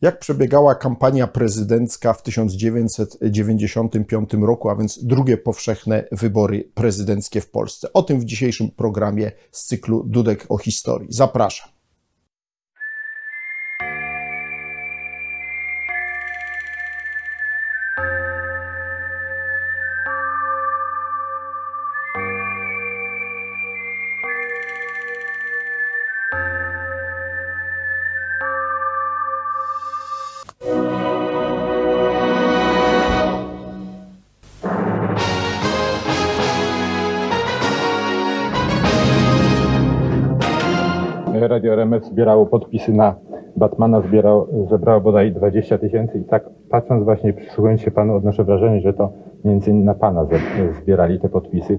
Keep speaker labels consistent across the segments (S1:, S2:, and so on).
S1: Jak przebiegała kampania prezydencka w 1995 roku, a więc drugie powszechne wybory prezydenckie w Polsce? O tym w dzisiejszym programie z cyklu Dudek o historii. Zapraszam.
S2: RMF zbierało podpisy na Batmana, zbierał, zebrało bodaj 20 tysięcy i tak patrząc właśnie, przysłuchując się Panu, odnoszę wrażenie, że to między innymi na Pana zbierali te podpisy.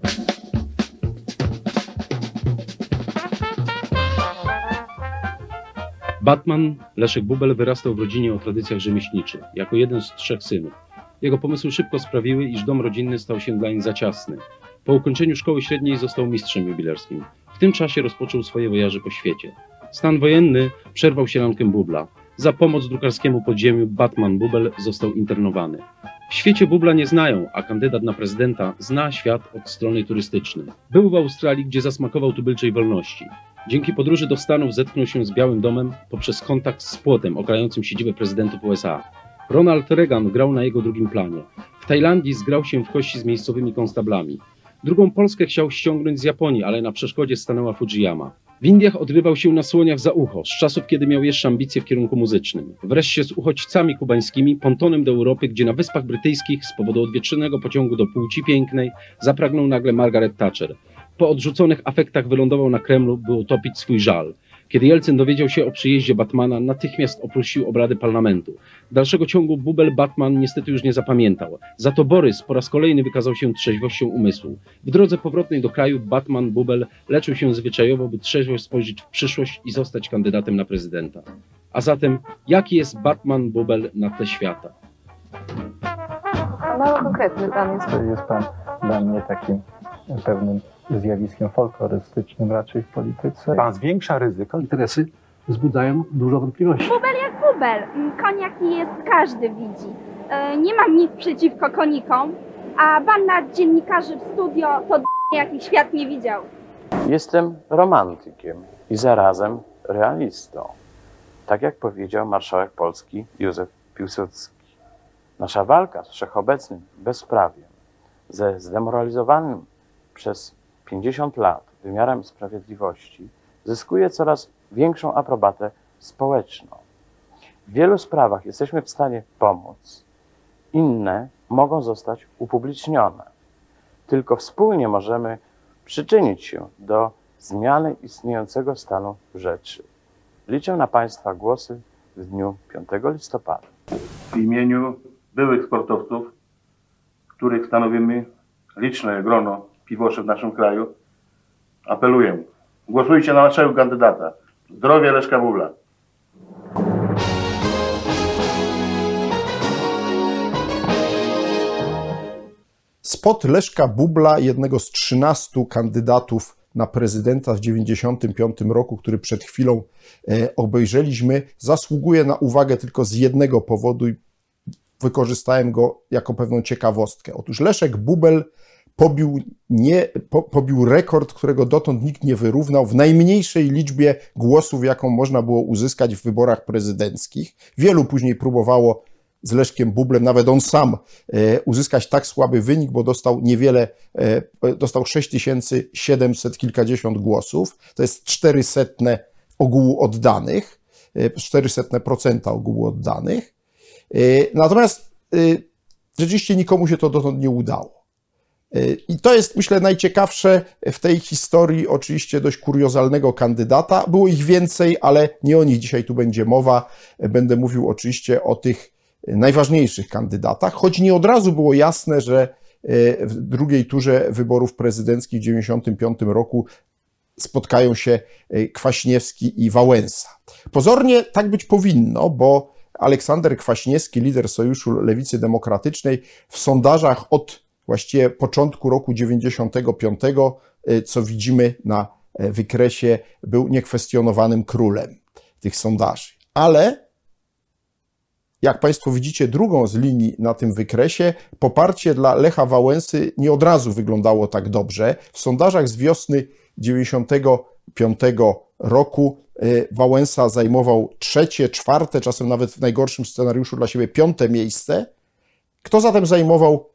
S3: Batman Leszek Bubel wyrastał w rodzinie o tradycjach rzemieślniczych, jako jeden z trzech synów. Jego pomysły szybko sprawiły, iż dom rodzinny stał się dla nich za ciasny. Po ukończeniu szkoły średniej został mistrzem jubilerskim. W tym czasie rozpoczął swoje wojaże po świecie. Stan wojenny przerwał się rankiem Bubla. Za pomoc drukarskiemu podziemiu Batman Bubel został internowany. W świecie Bubla nie znają, a kandydat na prezydenta zna świat od strony turystycznej. Był w Australii, gdzie zasmakował tubylczej wolności. Dzięki podróży do Stanów zetknął się z Białym Domem poprzez kontakt z płotem okrającym siedzibę prezydentów USA. Ronald Reagan grał na jego drugim planie. W Tajlandii zgrał się w kości z miejscowymi konstablami. Drugą Polskę chciał ściągnąć z Japonii, ale na przeszkodzie stanęła Fujiyama. W Indiach odrywał się na słoniach za ucho, z czasów kiedy miał jeszcze ambicje w kierunku muzycznym. Wreszcie z uchodźcami kubańskimi, pontonem do Europy, gdzie na Wyspach Brytyjskich z powodu odwietrzonego pociągu do płci pięknej zapragnął nagle Margaret Thatcher. Po odrzuconych afektach wylądował na Kremlu, by utopić swój żal. Kiedy Jelcyn dowiedział się o przyjeździe Batmana, natychmiast opuścił obrady parlamentu. Dalszego ciągu Bubel Batman niestety już nie zapamiętał. Za to Borys po raz kolejny wykazał się trzeźwością umysłu. W drodze powrotnej do kraju Batman Bubel leczył się zwyczajowo, by trzeźwo spojrzeć w przyszłość i zostać kandydatem na prezydenta. A zatem, jaki jest Batman Bubel na tle świata?
S4: Mało konkretny pan jest.
S2: Jest Pan dla mnie takim pewnym zjawiskiem folklorystycznym raczej w polityce.
S5: Pan zwiększa ryzyko.
S6: interesy wzbudzają dużo wątpliwości.
S7: Bubel jak bubel. Koń jaki jest, każdy widzi. E, Nie mam nic przeciwko konikom, a banda dziennikarzy w studio to d- jaki świat nie widział.
S8: Jestem romantykiem i zarazem realistą. Tak jak powiedział marszałek Polski Józef Piłsudski. Nasza walka z wszechobecnym bezprawiem, ze zdemoralizowanym przez 50 lat wymiarem sprawiedliwości, zyskuje coraz większą aprobatę społeczną. W wielu sprawach jesteśmy w stanie pomóc, inne mogą zostać upublicznione. Tylko wspólnie możemy przyczynić się do zmiany istniejącego stanu rzeczy. Liczę na Państwa głosy w dniu 5 listopada.
S9: w imieniu byłych sportowców, których stanowimy liczne grono piwoszy w naszym kraju, apeluję. Głosujcie na naszego kandydata. Zdrowie Leszka Bubla.
S1: Spot Leszka Bubla, jednego z 13 kandydatów na prezydenta w 1995 roku, który przed chwilą e, obejrzeliśmy, zasługuje na uwagę tylko z jednego powodu i wykorzystałem go jako pewną ciekawostkę. Otóż Leszek Bubel pobił, nie, po, pobił rekord, którego dotąd nikt nie wyrównał w najmniejszej liczbie głosów, jaką można było uzyskać w wyborach prezydenckich. Wielu później próbowało z Leszkiem Bublem, nawet on sam, e, uzyskać tak słaby wynik, bo dostał niewiele, e, dostał 6700 kilkadziesiąt głosów. To jest 400 ogółu oddanych, e, 400% ogółu oddanych. E, Natomiast e, rzeczywiście nikomu się to dotąd nie udało. E, I to jest, myślę, najciekawsze w tej historii, oczywiście dość kuriozalnego kandydata. Było ich więcej, ale nie o nich dzisiaj tu będzie mowa. Będę mówił oczywiście o tych najważniejszych kandydatach, choć nie od razu było jasne, że e, w drugiej turze wyborów prezydenckich w 1995 roku spotkają się e, Kwaśniewski i Wałęsa. Pozornie tak być powinno, bo Aleksander Kwaśniewski, lider Sojuszu Lewicy Demokratycznej, w sondażach od właściwie początku roku 95, e, co widzimy na e, wykresie, był niekwestionowanym królem tych sondaży. Ale jak Państwo widzicie, drugą z linii na tym wykresie, poparcie dla Lecha Wałęsy nie od razu wyglądało tak dobrze. W sondażach z wiosny 95 roku y, Wałęsa zajmował trzecie, czwarte, czasem nawet w najgorszym scenariuszu dla siebie piąte miejsce. Kto zatem zajmował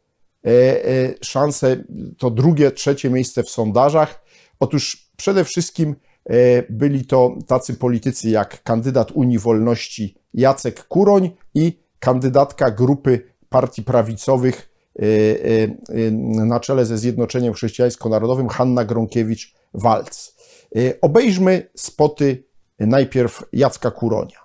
S1: e, e, szansę, to drugie, trzecie miejsce w sondażach? Otóż przede wszystkim e, byli to tacy politycy jak kandydat Unii Wolności Jacek Kuroń i kandydatka grupy partii prawicowych na czele ze Zjednoczeniem Chrześcijańsko-Narodowym Hanna Gronkiewicz-Walc. Obejrzmy spoty najpierw Jacka Kuronia.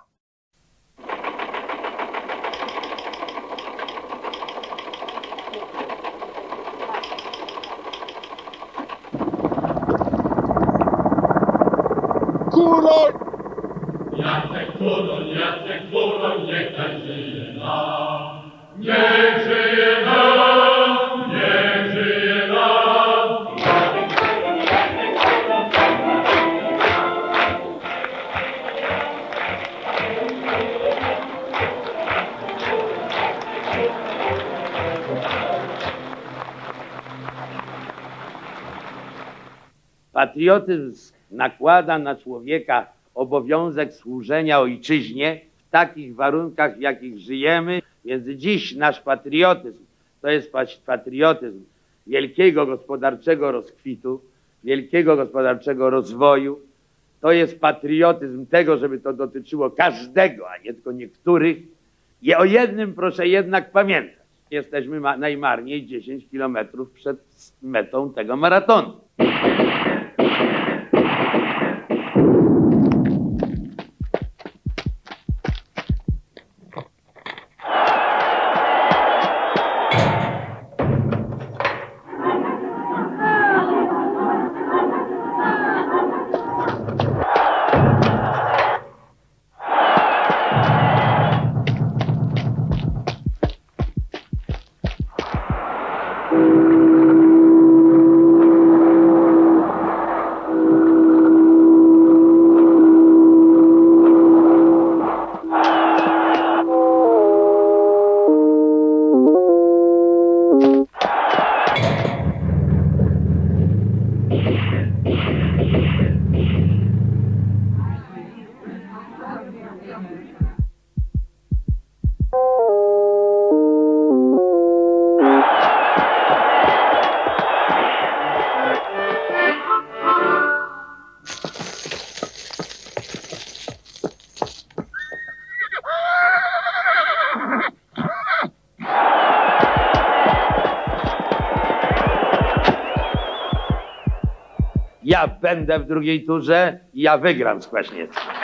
S4: Jacek Kuroń, Jacek Kuroń, niech tak żyje nam. Niech żyje nam, niech żyje nam.
S5: Patriotyzm nakłada na człowieka obowiązek służenia ojczyźnie takich warunkach, w jakich żyjemy. Więc dziś nasz patriotyzm to jest pat- patriotyzm wielkiego gospodarczego rozkwitu, wielkiego gospodarczego rozwoju. To jest patriotyzm tego, żeby to dotyczyło każdego, a nie tylko niektórych. I o jednym proszę jednak pamiętać. Jesteśmy ma- najmarniej 10 kilometrów przed metą tego maratonu. Ja będę w drugiej turze i ja wygram z Kwaśniewskim.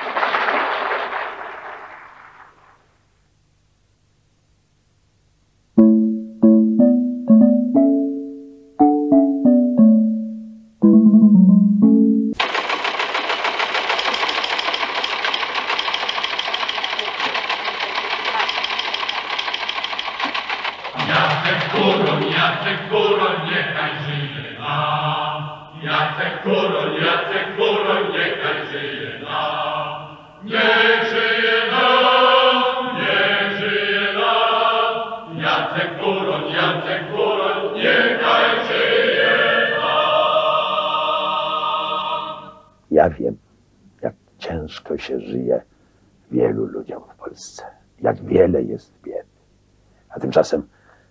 S10: Tymczasem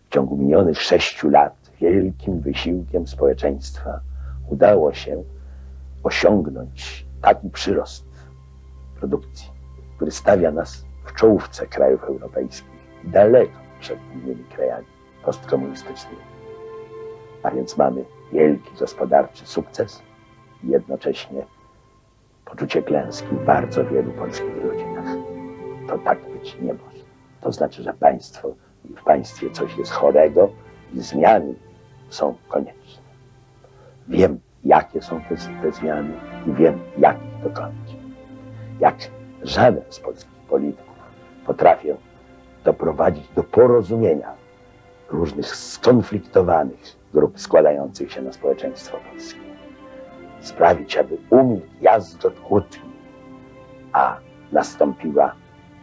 S10: w ciągu minionych sześciu lat wielkim wysiłkiem społeczeństwa udało się osiągnąć taki przyrost produkcji, który stawia nas w czołówce krajów europejskich, daleko przed innymi krajami postkomunistycznymi. A więc mamy wielki gospodarczy sukces i jednocześnie poczucie klęski w bardzo wielu polskich rodzinach. To tak być nie może. To znaczy, że państwo, w państwie coś jest chorego i zmiany są konieczne. Wiem, jakie są te, te zmiany i wiem, jak ich dokonać. Jak żaden z polskich polityków potrafię doprowadzić do porozumienia różnych skonfliktowanych grup składających się na społeczeństwo polskie sprawić, aby umilkł jazgot kłótni, a nastąpiła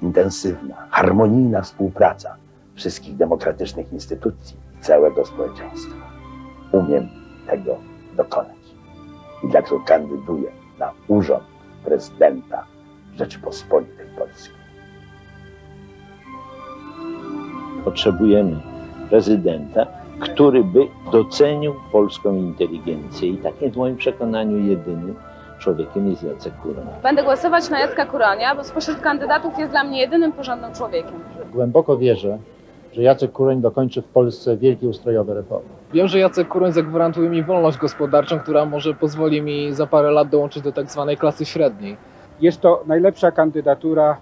S10: intensywna, harmonijna współpraca wszystkich demokratycznych instytucji i całego społeczeństwa. Umiem tego dokonać. I dlatego kandyduję na urząd prezydenta Rzeczypospolitej Polskiej.
S11: Potrzebujemy prezydenta, który by docenił polską inteligencję i takim w moim przekonaniu jedynym człowiekiem jest Jacek Kuroń.
S12: Będę głosować na Jacka Kuronia, bo spośród kandydatów jest dla mnie jedynym porządnym człowiekiem.
S13: Głęboko wierzę, że Jacek Kuroń dokończy w Polsce wielkie ustrojowe reformy.
S14: Wiem, że Jacek Kuroń zagwarantuje mi wolność gospodarczą, która może pozwoli mi za parę lat dołączyć do tak zwanej klasy średniej.
S15: Jest to najlepsza kandydatura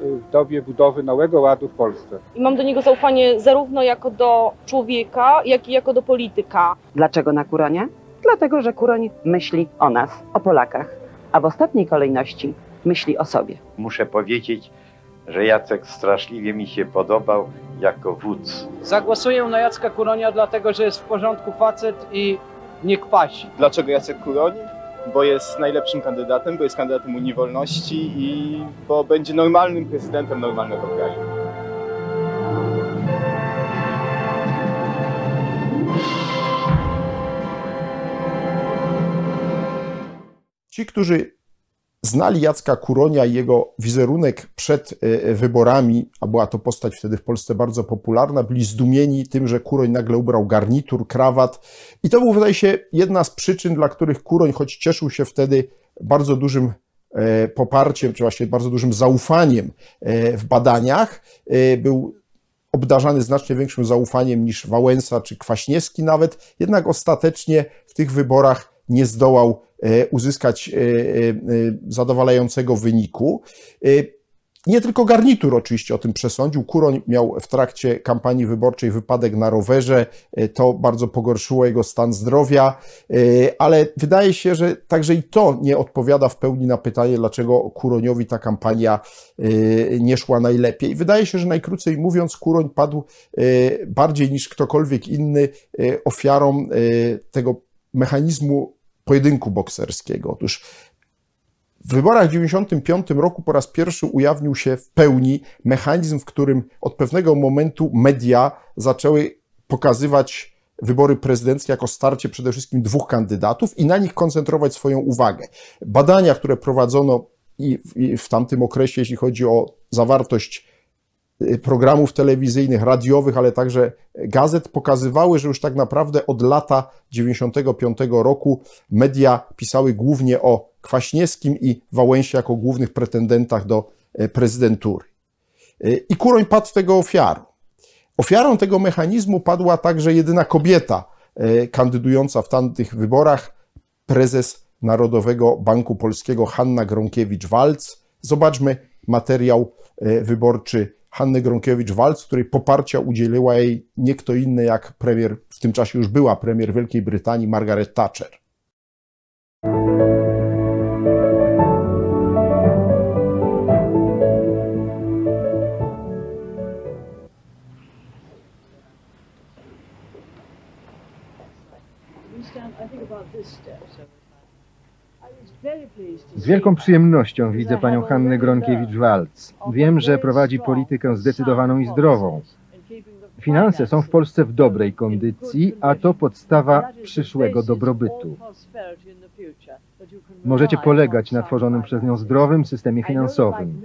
S15: w dobie budowy nowego ładu w Polsce.
S16: I mam do niego zaufanie zarówno jako do człowieka, jak i jako do polityka.
S17: Dlaczego na Kuronie? Dlatego, że Kuroń myśli o nas, o Polakach, a w ostatniej kolejności myśli o sobie.
S18: Muszę powiedzieć, że Jacek straszliwie mi się podobał jako wódz.
S19: Zagłosuję na Jacka Kuronia, dlatego że jest w porządku facet i nie kwasi.
S20: Dlaczego Jacek Kuroń? Bo jest najlepszym kandydatem, bo jest kandydatem Unii Wolności i bo będzie normalnym prezydentem normalnego kraju.
S1: Ci, którzy znali Jacka Kuronia i jego wizerunek przed e, wyborami, a była to postać wtedy w Polsce bardzo popularna, byli zdumieni tym, że Kuroń nagle ubrał garnitur, krawat. I to był, wydaje się, jedna z przyczyn, dla których Kuroń, choć cieszył się wtedy bardzo dużym e, poparciem, czy właśnie bardzo dużym zaufaniem e, w badaniach, był obdarzany znacznie większym zaufaniem niż Wałęsa czy Kwaśniewski nawet, jednak ostatecznie w tych wyborach nie zdołał uzyskać zadowalającego wyniku. Nie tylko garnitur oczywiście o tym przesądził. Kuroń miał w trakcie kampanii wyborczej wypadek na rowerze. To bardzo pogorszyło jego stan zdrowia, ale wydaje się, że także i to nie odpowiada w pełni na pytanie, dlaczego Kuroniowi ta kampania nie szła najlepiej. Wydaje się, że najkrócej mówiąc, Kuroń padł bardziej niż ktokolwiek inny ofiarą tego mechanizmu pojedynku bokserskiego. Otóż w wyborach w 1995 roku po raz pierwszy ujawnił się w pełni mechanizm, w którym od pewnego momentu media zaczęły pokazywać wybory prezydenckie jako starcie przede wszystkim dwóch kandydatów i na nich koncentrować swoją uwagę. Badania, które prowadzono i w, i w tamtym okresie, jeśli chodzi o zawartość programów telewizyjnych, radiowych, ale także gazet pokazywały, że już tak naprawdę od lata 95 roku media pisały głównie o Kwaśniewskim i Wałęsie jako głównych pretendentach do prezydentury. I Kuroń padł tego ofiarą. Ofiarą tego mechanizmu padła także jedyna kobieta kandydująca w tamtych wyborach, prezes Narodowego Banku Polskiego Hanna Gronkiewicz-Walc. Zobaczmy materiał wyborczy Hanny Gronkiewicz-Walc, której poparcia udzieliła jej nie kto inny jak premier, w tym czasie już była premier Wielkiej Brytanii, Margaret Thatcher.
S21: Z wielką przyjemnością widzę panią Hannę Gronkiewicz-Walc. Wiem, że prowadzi politykę zdecydowaną i zdrową. Finanse są w Polsce w dobrej kondycji, a to podstawa przyszłego dobrobytu. Możecie polegać na tworzonym przez nią zdrowym systemie finansowym.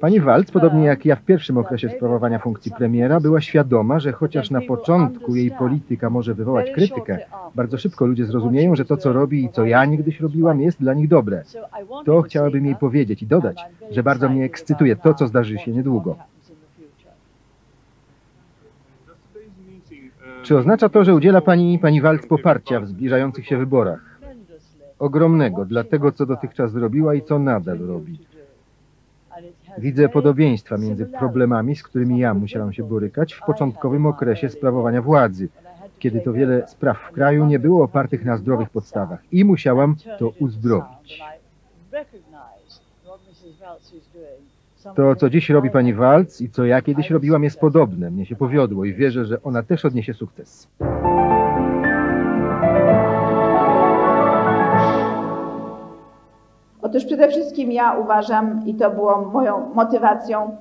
S21: Pani Walc, podobnie jak ja w pierwszym okresie sprawowania funkcji premiera, była świadoma, że chociaż na początku jej polityka może wywołać krytykę, bardzo szybko ludzie zrozumieją, że to, co robi i co ja niegdyś robiłam, jest dla nich dobre. To chciałabym jej powiedzieć i dodać, że bardzo mnie ekscytuje to, co zdarzy się niedługo. Czy oznacza to, że udziela Pani, Pani Walc poparcia w zbliżających się wyborach? Ogromnego dla tego, co dotychczas zrobiła i co nadal robi. Widzę podobieństwa między problemami, z którymi ja musiałam się borykać w początkowym okresie sprawowania władzy, kiedy to wiele spraw w kraju nie było opartych na zdrowych podstawach i musiałam to uzdrowić. To, co dziś robi pani Walc i co ja kiedyś robiłam, jest podobne. Mnie się powiodło i wierzę, że ona też odniesie sukces.
S22: Otóż przede wszystkim ja uważam, i to było moją motywacją,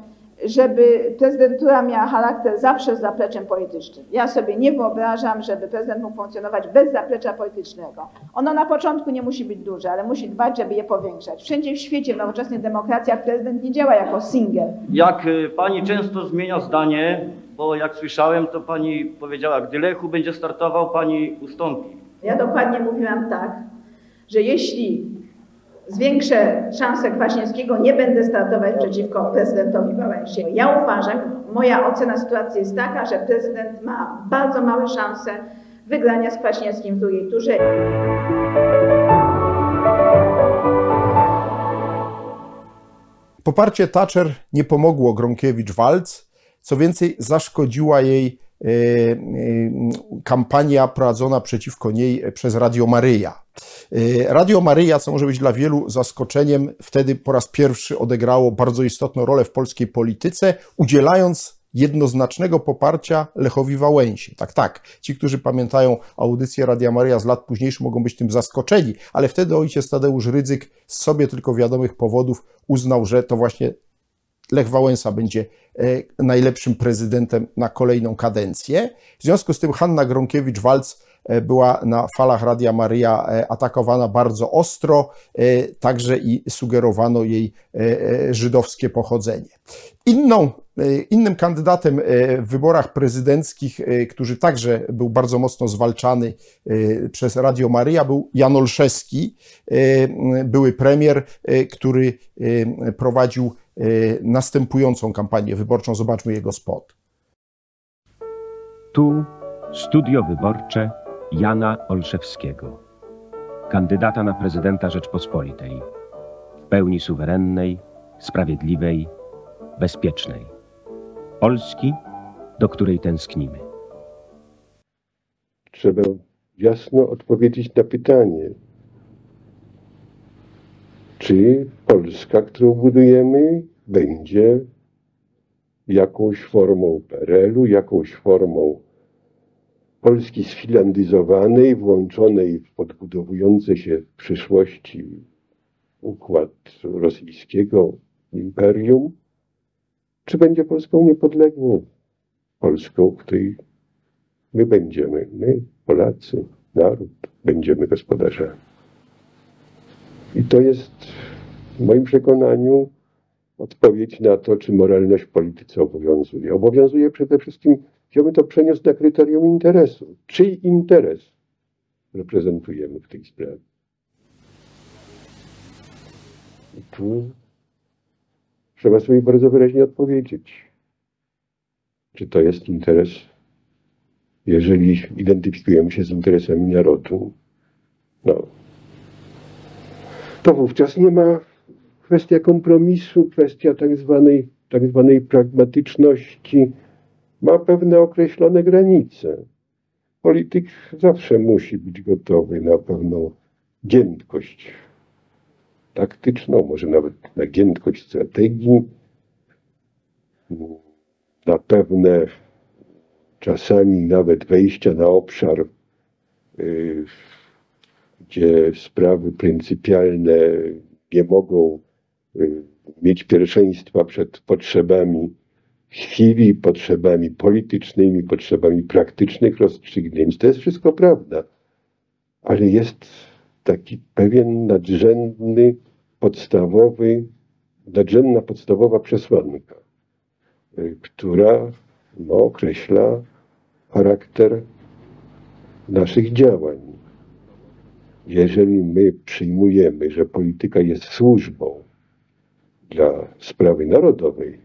S22: żeby prezydentura miała charakter zawsze z zapleczem politycznym. Ja sobie nie wyobrażam, żeby prezydent mógł funkcjonować bez zaplecza politycznego. Ono na początku nie musi być duże, ale musi dbać, żeby je powiększać. Wszędzie w świecie, w nowoczesnych demokracjach prezydent nie działa jako single.
S23: Jak y, pani często zmienia zdanie, bo jak słyszałem, to pani powiedziała, gdy Lechu będzie startował, pani ustąpi.
S22: Ja dokładnie mówiłam tak, że jeśli zwiększę szanse Kwaśniewskiego, nie będę startować przeciwko prezydentowi Wałęsie. Ja uważam, moja ocena sytuacji jest taka, że prezydent ma bardzo małe szanse wygrania z Kwaśniewskim w drugiej turze.
S1: Poparcie Thatcher nie pomogło Gronkiewicz-Waltz, co więcej zaszkodziła jej e, e, kampania prowadzona przeciwko niej przez Radio Maryja. E, Radio Maryja, co może być dla wielu zaskoczeniem, wtedy po raz pierwszy odegrało bardzo istotną rolę w polskiej polityce, udzielając jednoznacznego poparcia Lechowi Wałęsi. Tak, tak. Ci, którzy pamiętają audycję Radia Maryja z lat późniejszych, mogą być tym zaskoczeni, ale wtedy ojciec Tadeusz Rydzyk z sobie tylko wiadomych powodów uznał, że to właśnie Lech Wałęsa będzie e, najlepszym prezydentem na kolejną kadencję. W związku z tym Hanna Gronkiewicz-Waltz e, była na falach Radia Maryja e, atakowana bardzo ostro, także i sugerowano jej żydowskie pochodzenie. Inną, innym kandydatem w wyborach prezydenckich, który także był bardzo mocno zwalczany przez Radio Maryja, był Jan Olszewski, były premier, który prowadził następującą kampanię wyborczą. Zobaczmy jego spot.
S24: Tu studio wyborcze Jana Olszewskiego, kandydata na prezydenta Rzeczpospolitej, w pełni suwerennej, sprawiedliwej, bezpiecznej. Polski, do której tęsknimy.
S25: Trzeba jasno odpowiedzieć na pytanie, czy Polska, którą budujemy, będzie jakąś formą PRL-u, jakąś formą Polski sfilandyzowanej, włączonej w podbudowujący się w przyszłości układ rosyjskiego imperium, czy będzie Polską niepodległą, Polską, której my będziemy, my, Polacy, naród, będziemy gospodarzami. I to jest w moim przekonaniu odpowiedź na to, czy moralność w polityce obowiązuje. Obowiązuje przede wszystkim, ja bym to przeniósł na kryterium interesu. Czyj interes reprezentujemy w tej sprawie? I tu trzeba sobie bardzo wyraźnie odpowiedzieć, czy to jest interes, jeżeli identyfikujemy się z interesami narodu, no, to wówczas nie ma kwestia kompromisu, kwestia tak zwanej, tak zwanej pragmatyczności ma pewne określone granice. Polityk zawsze musi być gotowy na pewną giętkość taktyczną, może nawet na giętkość strategii, na pewne czasami nawet wejścia na obszar, y, gdzie sprawy pryncypialne nie mogą y, mieć pierwszeństwa przed potrzebami chwili, potrzebami politycznymi, potrzebami praktycznych rozstrzygnięć. To jest wszystko prawda, ale jest taki pewien nadrzędny, podstawowy, nadrzędna podstawowa przesłanka, y, która no, określa charakter naszych działań. Jeżeli my przyjmujemy, że polityka jest służbą dla sprawy narodowej,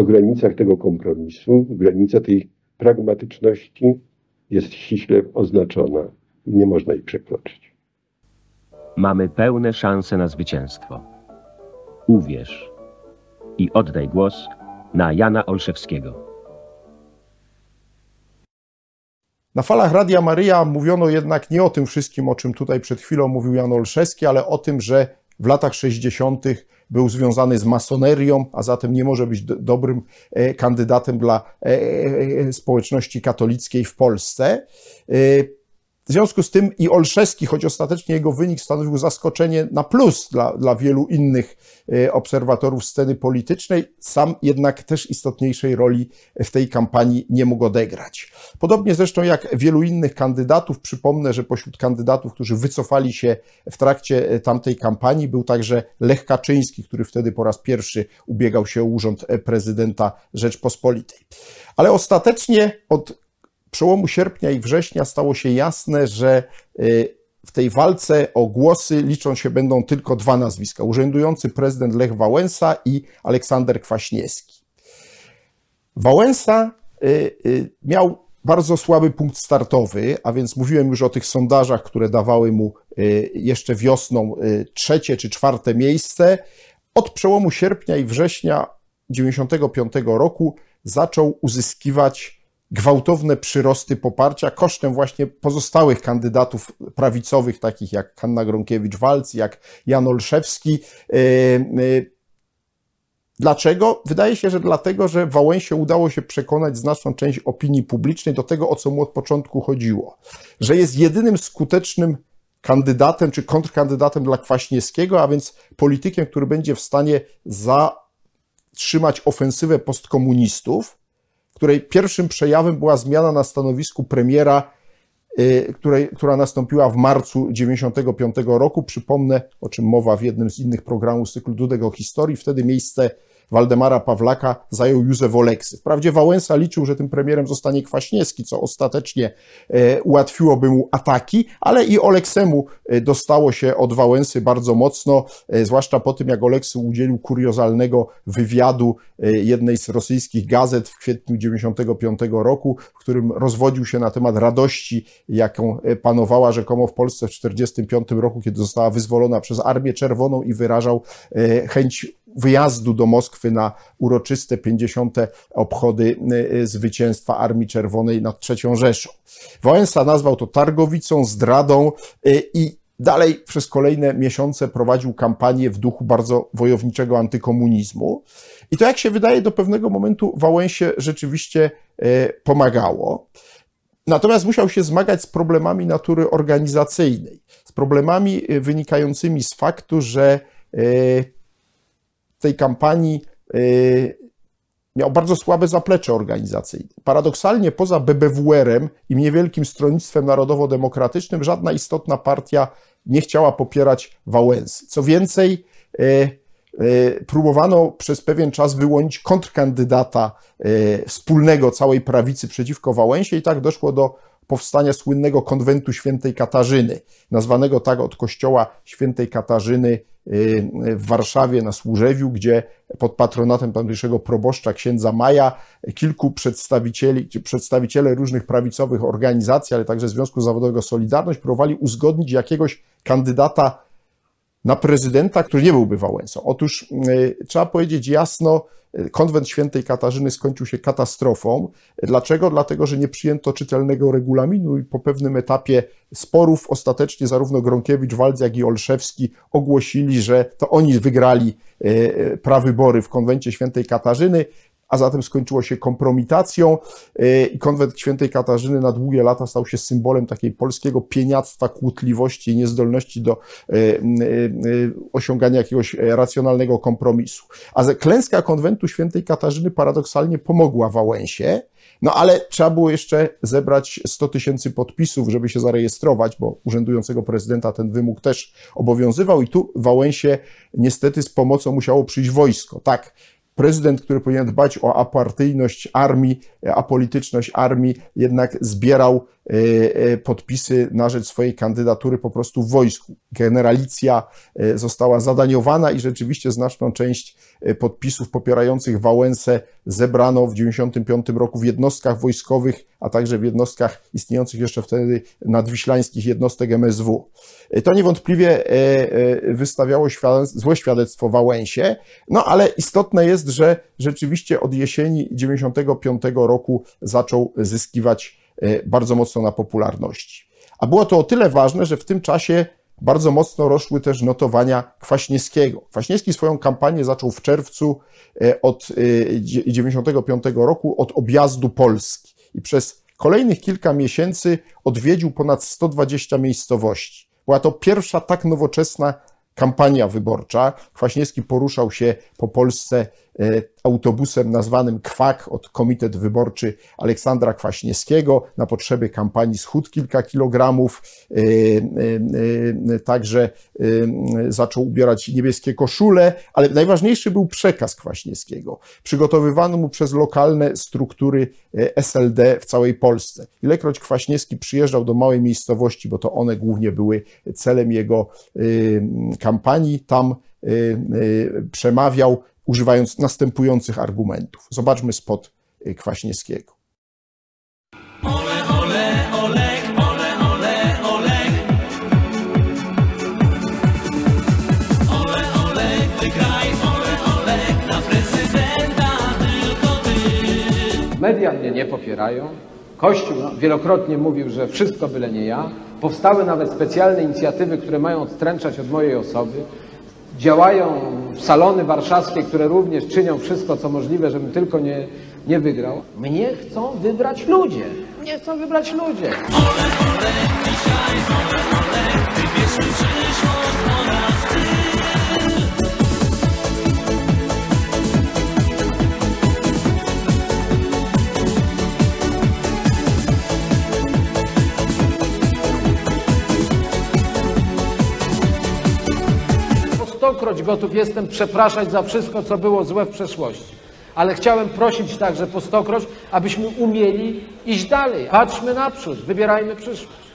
S25: to w granicach tego kompromisu, granica tej pragmatyczności jest ściśle oznaczona i nie można jej przekroczyć.
S24: Mamy pełne szanse na zwycięstwo. Uwierz i oddaj głos na Jana Olszewskiego.
S1: Na falach Radia Maryja mówiono jednak nie o tym wszystkim, o czym tutaj przed chwilą mówił Jan Olszewski, ale o tym, że w latach 60. był związany z masonerią, a zatem nie może być do, dobrym e, kandydatem dla e, e, społeczności katolickiej w Polsce. W związku z tym i Olszewski, choć ostatecznie jego wynik stanowił zaskoczenie na plus dla, dla wielu innych e, obserwatorów sceny politycznej, sam jednak też istotniejszej roli w tej kampanii nie mógł odegrać. Podobnie zresztą jak wielu innych kandydatów, przypomnę, że pośród kandydatów, którzy wycofali się w trakcie e, tamtej kampanii, był także Lech Kaczyński, który wtedy po raz pierwszy ubiegał się o urząd e, prezydenta Rzeczpospolitej. Ale ostatecznie od przełomu sierpnia i września stało się jasne, że y, w tej walce o głosy liczą się będą tylko dwa nazwiska: urzędujący prezydent Lech Wałęsa i Aleksander Kwaśniewski. Wałęsa y, y, miał bardzo słaby punkt startowy, a więc mówiłem już o tych sondażach, które dawały mu jeszcze wiosną trzecie czy czwarte miejsce. Od przełomu sierpnia i września 1995 roku zaczął uzyskiwać gwałtowne przyrosty poparcia kosztem właśnie pozostałych kandydatów prawicowych, takich jak Hanna Gronkiewicz-Walc, jak Jan Olszewski. E, e, dlaczego? Wydaje się, że dlatego, że Wałęsie udało się przekonać znaczną część opinii publicznej do tego, o co mu od początku chodziło. Że jest jedynym skutecznym kandydatem czy kontrkandydatem dla Kwaśniewskiego, a więc politykiem, który będzie w stanie zatrzymać ofensywę postkomunistów, której pierwszym przejawem była zmiana na stanowisku premiera, y, której, która nastąpiła w marcu 1995 roku. Przypomnę, o czym mowa w jednym z innych programów z cyklu Dudek o historii. Wtedy miejsce Waldemara Pawlaka zajął Józef Oleksy. Wprawdzie Wałęsa liczył, że tym premierem zostanie Kwaśniewski, co ostatecznie e, ułatwiłoby mu ataki, ale i Oleksemu e, dostało się od Wałęsy bardzo mocno, e, zwłaszcza po tym, jak Oleksy udzielił kuriozalnego wywiadu jednej z rosyjskich gazet w kwietniu 1995 roku, w którym rozwodził się na temat radości, jaką panowała rzekomo w Polsce w 1945 roku, kiedy została wyzwolona przez Armię Czerwoną i wyrażał chęć wyjazdu do Moskwy na uroczyste 50. obchody y, zwycięstwa Armii Czerwonej nad III Rzeszą. Wałęsa nazwał to targowicą, zdradą y, i Dalej przez kolejne miesiące prowadził kampanię w duchu bardzo wojowniczego antykomunizmu. I to, jak się wydaje, do pewnego momentu Wałęsie rzeczywiście y, pomagało. Natomiast musiał się zmagać z problemami natury organizacyjnej, z problemami wynikającymi z faktu, że tej kampanii y, miał bardzo słabe zaplecze organizacyjne. Paradoksalnie poza BBWR-em i niewielkim stronnictwem narodowo-demokratycznym żadna istotna partia nie chciała popierać Wałęsy. Co więcej, y, y, próbowano przez pewien czas wyłonić kontrkandydata wspólnego całej prawicy przeciwko Wałęsie i tak doszło do powstania słynnego konwentu świętej Katarzyny, nazwanego tak od kościoła świętej Katarzyny w Warszawie na Służewiu, gdzie pod patronatem tamtejszego proboszcza księdza Maja kilku przedstawicieli, przedstawiciele różnych prawicowych organizacji, ale także Związku Zawodowego Solidarność próbowali uzgodnić jakiegoś kandydata na prezydenta, który nie byłby Wałęsą. Otóż y, trzeba powiedzieć jasno, y, konwent świętej Katarzyny skończył się katastrofą. Dlaczego? Dlatego, że nie przyjęto czytelnego regulaminu i po pewnym etapie sporów ostatecznie zarówno Gronkiewicz, Walc, jak i Olszewski ogłosili, że to oni wygrali y, prawybory w konwencie świętej Katarzyny a zatem skończyło się kompromitacją y, i konwent świętej Katarzyny na długie lata stał się symbolem takiej polskiego pieniactwa, kłótliwości i niezdolności do y, y, osiągania jakiegoś racjonalnego kompromisu. A klęska konwentu świętej Katarzyny paradoksalnie pomogła Wałęsie, no ale trzeba było jeszcze zebrać 100 tysięcy podpisów, żeby się zarejestrować, bo urzędującego prezydenta ten wymóg też obowiązywał i tu Wałęsie niestety z pomocą musiało przyjść wojsko. Tak, prezydent, który powinien dbać o apartyjność armii, apolityczność armii, jednak zbierał e, e, podpisy na rzecz swojej kandydatury po prostu w wojsku. Generalicja e, została zadaniowana i rzeczywiście znaczną część podpisów popierających Wałęsę zebrano w 1995 roku w jednostkach wojskowych, a także w jednostkach istniejących jeszcze wtedy nadwiślańskich jednostek MSW. To niewątpliwie wystawiało złe świadectwo Wałęsie, no ale istotne jest, że rzeczywiście od jesieni 95 roku zaczął zyskiwać e, bardzo mocno na popularności. A było to o tyle ważne, że w tym czasie bardzo mocno rosły też notowania Kwaśniewskiego. Kwaśniewski swoją kampanię zaczął w czerwcu e, od 95 e, roku, od objazdu Polski i przez Kolejnych kilka miesięcy odwiedził ponad 120 miejscowości. Była to pierwsza tak nowoczesna kampania wyborcza. Kwaśniewski poruszał się po Polsce e, autobusem nazwanym Kwak od Komitet Wyborczy Aleksandra Kwaśniewskiego. Na potrzeby kampanii schudł kilka kilogramów. E, e, Także zaczął ubierać niebieskie koszule, ale najważniejszy był przekaz Kwaśniewskiego, przygotowywany mu przez lokalne struktury SLD w całej Polsce. Ilekroć Kwaśniewski przyjeżdżał do małej miejscowości, bo to one głównie były celem jego kampanii, tam przemawiał używając następujących argumentów. Zobaczmy spot Kwaśniewskiego.
S26: Ole, ole, Olek, ole, ole, Olek. Ole, Olek, wygraj, ole, Olek, na prezydenta tylko ty.
S27: Media mnie nie popierają. Kościół wielokrotnie mówił, że wszystko byle nie ja. Powstały nawet specjalne inicjatywy, które mają odstręczać od mojej osoby. Działają salony warszawskie, które również czynią wszystko, co możliwe, żebym tylko nie, nie wygrał. Mnie chcą wybrać ludzie. Mnie chcą wybrać ludzie.
S26: Przyszłość po raz ty.
S27: Po stokroć gotów jestem przepraszać za wszystko, co było złe w przeszłości. Ale chciałem prosić także po stokroć, abyśmy umieli iść dalej. Patrzmy naprzód, wybierajmy przyszłość.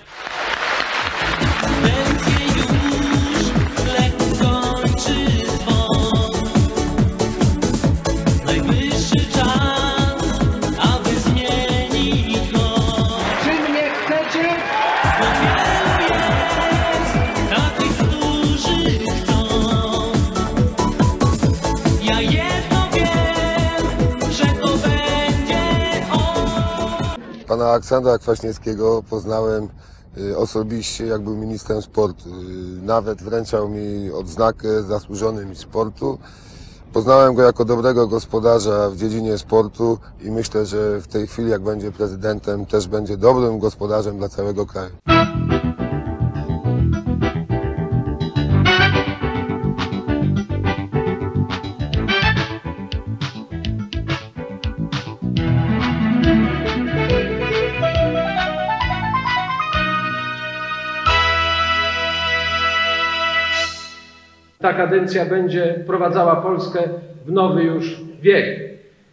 S28: Pana Aleksandra Kwaśniewskiego poznałem y, osobiście, jak był ministrem sportu. Y, Nawet wręczał mi odznakę zasłużony mi sportu. Poznałem go jako dobrego gospodarza w dziedzinie sportu i myślę, że w tej chwili, jak będzie prezydentem, też będzie dobrym gospodarzem dla całego kraju.
S27: Kadencja będzie wprowadzała Polskę w nowy już wiek.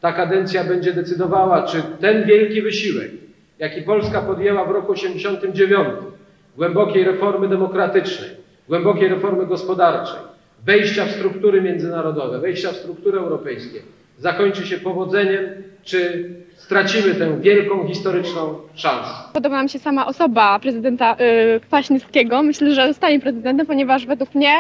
S27: Ta kadencja będzie decydowała, czy ten wielki wysiłek, jaki Polska podjęła w roku 89, głębokiej reformy demokratycznej, głębokiej reformy gospodarczej, wejścia w struktury międzynarodowe, wejścia w struktury europejskie, zakończy się powodzeniem, czy stracimy tę wielką historyczną szansę.
S29: Podoba mi się sama osoba prezydenta y, Kwaśniewskiego. Myślę, że zostanie prezydentem, ponieważ według mnie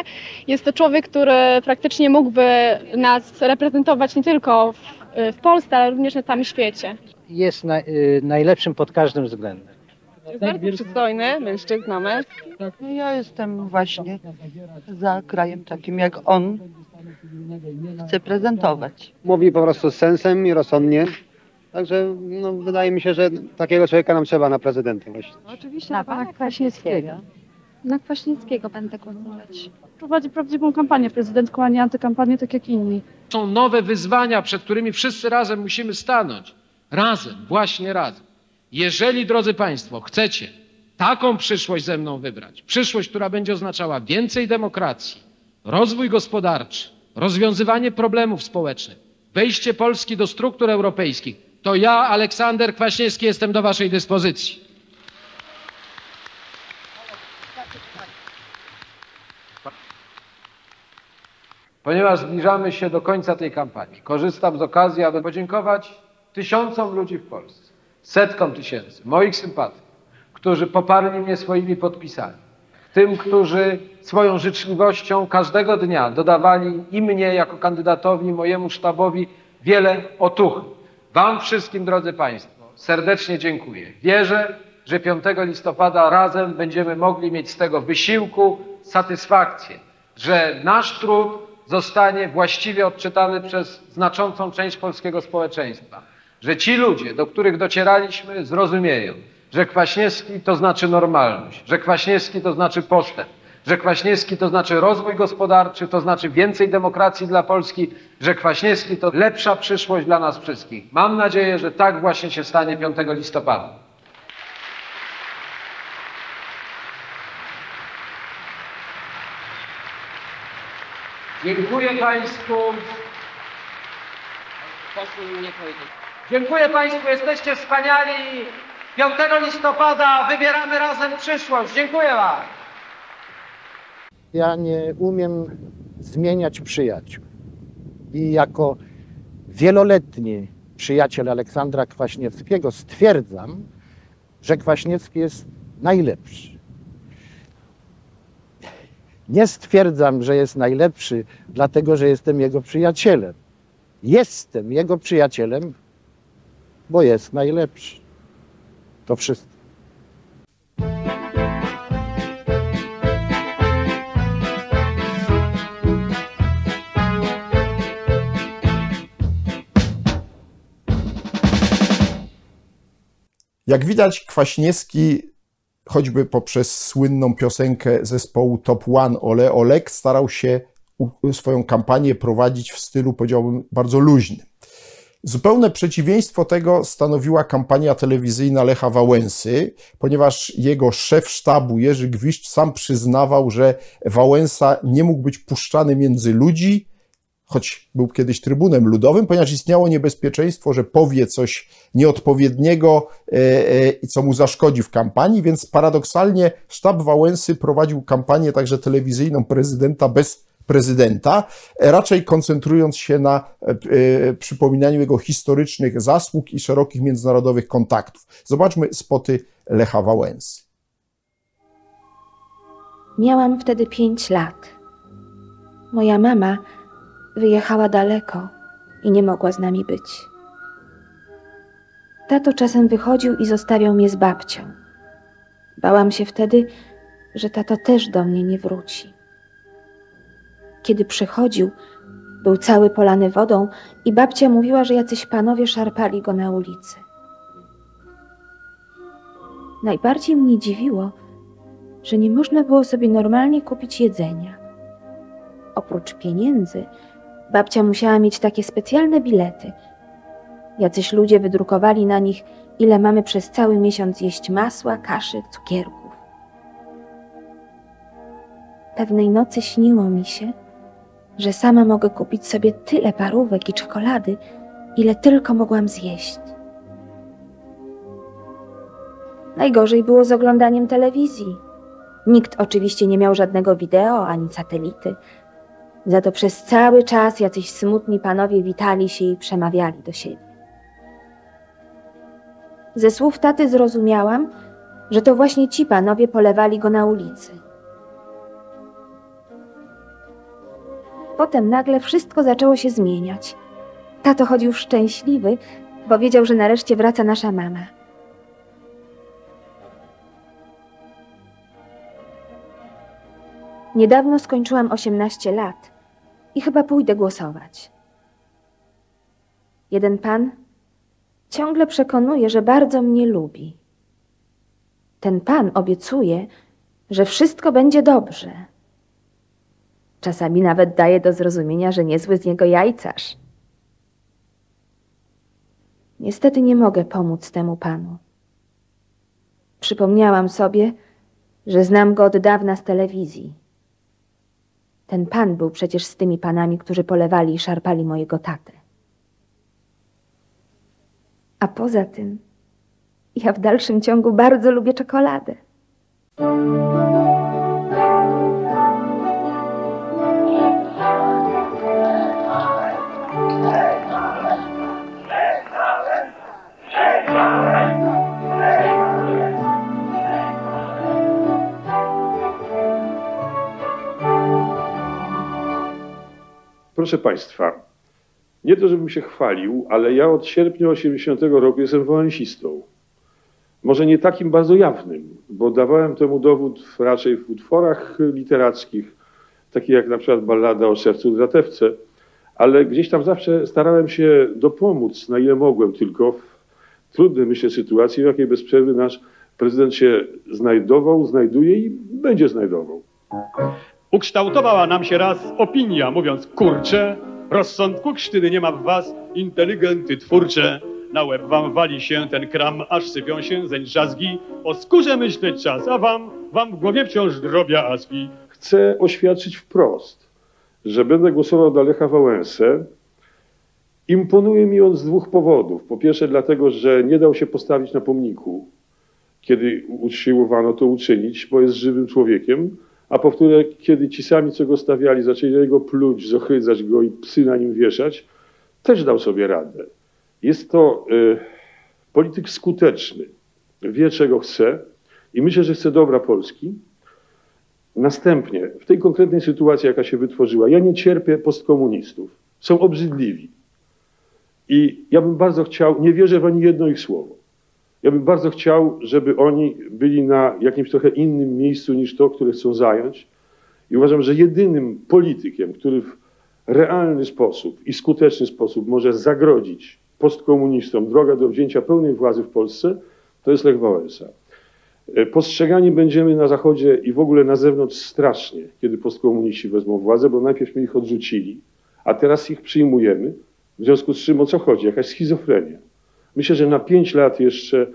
S29: jest to człowiek, który praktycznie mógłby nas reprezentować nie tylko w, y, w Polsce, ale również na całym świecie.
S20: Jest na, y, najlepszym pod każdym względem.
S29: Jest bardzo przystojny mężczyzna, męż.
S30: Ja jestem właśnie za krajem takim jak on chce prezentować.
S31: Mówi po prostu z sensem i rozsądnie. Także no, wydaje mi się, że takiego człowieka nam trzeba na prezydenta właśnie.
S29: Oczywiście na pana Kwaśniewskiego.
S32: Na Kwaśniewskiego będę głosować. Prowadzi prawdziwą kampanię prezydencką, a nie antykampanię, tak jak inni.
S27: Są nowe wyzwania, przed którymi wszyscy razem musimy stanąć. Razem, właśnie razem. Jeżeli, drodzy Państwo, chcecie taką przyszłość ze mną wybrać, przyszłość, która będzie oznaczała więcej demokracji, rozwój gospodarczy, rozwiązywanie problemów społecznych, wejście Polski do struktur europejskich, to ja, Aleksander Kwaśniewski, jestem do Waszej dyspozycji. Ponieważ zbliżamy się do końca tej kampanii, korzystam z okazji, aby podziękować tysiącom ludzi w Polsce, setkom tysięcy moich sympatyków, którzy poparli mnie swoimi podpisami, tym, którzy swoją życzliwością każdego dnia dodawali i mnie jako kandydatowi, i mojemu sztabowi wiele otuchy. Wam wszystkim, drodzy Państwo, serdecznie dziękuję. Wierzę, że 5 listopada razem będziemy mogli mieć z tego wysiłku satysfakcję, że nasz trud zostanie właściwie odczytany przez znaczącą część polskiego społeczeństwa,
S33: że ci ludzie, do których docieraliśmy, zrozumieją, że Kwaśniewski to znaczy normalność, że Kwaśniewski to znaczy postęp, że Kwaśniewski to znaczy rozwój gospodarczy, to znaczy więcej demokracji dla Polski, że Kwaśniewski to lepsza przyszłość dla nas wszystkich. Mam nadzieję, że tak właśnie się stanie 5 listopada. Dziękuję Państwu. Dziękuję Państwu, jesteście wspaniali. 5 listopada wybieramy razem przyszłość. Dziękuję Wam.
S13: Ja nie umiem zmieniać przyjaciół. I jako wieloletni przyjaciel Aleksandra Kwaśniewskiego stwierdzam, że Kwaśniewski jest najlepszy. Nie stwierdzam, że jest najlepszy, dlatego że jestem jego przyjacielem. Jestem jego przyjacielem, bo jest najlepszy. To wszystko.
S1: Jak widać, Kwaśniewski, choćby poprzez słynną piosenkę zespołu Top One Ole Olek, starał się swoją kampanię prowadzić w stylu, powiedziałbym, bardzo luźnym. Zupełne przeciwieństwo tego stanowiła kampania telewizyjna Lecha Wałęsy, ponieważ jego szef sztabu Jerzy Gwiszcz sam przyznawał, że Wałęsa nie mógł być puszczany między ludzi, choć był kiedyś trybunem ludowym, ponieważ istniało niebezpieczeństwo, że powie coś nieodpowiedniego, e, e, co mu zaszkodzi w kampanii, więc paradoksalnie sztab Wałęsy prowadził kampanię także telewizyjną prezydenta bez prezydenta, raczej koncentrując się na e, przypominaniu jego historycznych zasług i szerokich międzynarodowych kontaktów. Zobaczmy spoty Lecha Wałęsy.
S34: Miałam wtedy pięć lat. Moja mama wyjechała daleko i nie mogła z nami być. Tato czasem wychodził i zostawiał mnie z babcią. Bałam się wtedy, że tato też do mnie nie wróci. Kiedy przychodził, był cały polany wodą i babcia mówiła, że jacyś panowie szarpali go na ulicy. Najbardziej mnie dziwiło, że nie można było sobie normalnie kupić jedzenia. Oprócz pieniędzy, babcia musiała mieć takie specjalne bilety. Jacyś ludzie wydrukowali na nich, ile mamy przez cały miesiąc jeść masła, kaszy, cukierków. Pewnej nocy śniło mi się, że sama mogę kupić sobie tyle parówek i czekolady, ile tylko mogłam zjeść. Najgorzej było z oglądaniem telewizji. Nikt oczywiście nie miał żadnego wideo ani satelity. Za to przez cały czas jacyś smutni panowie witali się i przemawiali do siebie. Ze słów taty zrozumiałam, że to właśnie ci panowie polewali go na ulicy. Potem nagle wszystko zaczęło się zmieniać. Tato chodził szczęśliwy, bo wiedział, że nareszcie wraca nasza mama. Niedawno skończyłam 18 lat i chyba pójdę głosować. Jeden pan ciągle przekonuje, że bardzo mnie lubi. Ten pan obiecuje, że wszystko będzie dobrze. Czasami nawet daje do zrozumienia, że niezły z niego jajcarz. Niestety nie mogę pomóc temu panu. Przypomniałam sobie, że znam go od dawna z telewizji. Ten pan był przecież z tymi panami, którzy polewali i szarpali mojego tatę. A poza tym, ja w dalszym ciągu bardzo lubię czekoladę.
S35: Proszę Państwa, nie to, żebym się chwalił, ale ja od sierpnia 80 roku jestem wałęsistą. Może nie takim bardzo jawnym, bo dawałem temu dowód raczej w utworach literackich, takich jak na przykład ballada o sercu dratewce, ale gdzieś tam zawsze starałem się dopomóc, na ile mogłem, tylko w trudnej, myślę, sytuacji, w jakiej bez przerwy nasz prezydent się znajdował, znajduje i będzie znajdował.
S36: Ukształtowała nam się raz opinia, mówiąc kurcze, rozsądku krztyny nie ma w was, inteligenty twórcze. Na łeb wam wali się ten kram, aż sypią się zeń drzazgi. O skórze myśleć czas, a wam, wam w głowie wciąż drobia.
S35: Chcę oświadczyć wprost, że będę głosował dla Lecha Wałęsę. Imponuje mi on z dwóch powodów. Po pierwsze dlatego, że nie dał się postawić na pomniku, kiedy usiłowano to uczynić, bo jest żywym człowiekiem. A po wtóre, kiedy ci sami, co go stawiali, zaczęli jego pluć, zohydzać go i psy na nim wieszać, też dał sobie radę. Jest to y, polityk skuteczny, wie czego chce i myślę, że chce dobra Polski. Następnie, w tej konkretnej sytuacji, jaka się wytworzyła, ja nie cierpię postkomunistów. Są obrzydliwi. I ja bym bardzo chciał, nie wierzę w ani jedno ich słowo. Ja bym bardzo chciał, żeby oni byli na jakimś trochę innym miejscu niż to, które chcą zająć. I uważam, że jedynym politykiem, który w realny sposób i skuteczny sposób może zagrodzić postkomunistom drogę do wzięcia pełnej władzy w Polsce, to jest Lech Wałęsa. E, Postrzegani będziemy na Zachodzie i w ogóle na zewnątrz strasznie, kiedy postkomuniści wezmą władzę, bo najpierwśmy ich odrzucili, a teraz ich przyjmujemy. W związku z czym o co chodzi? Jakaś schizofrenia. Myślę, że na pięć lat jeszcze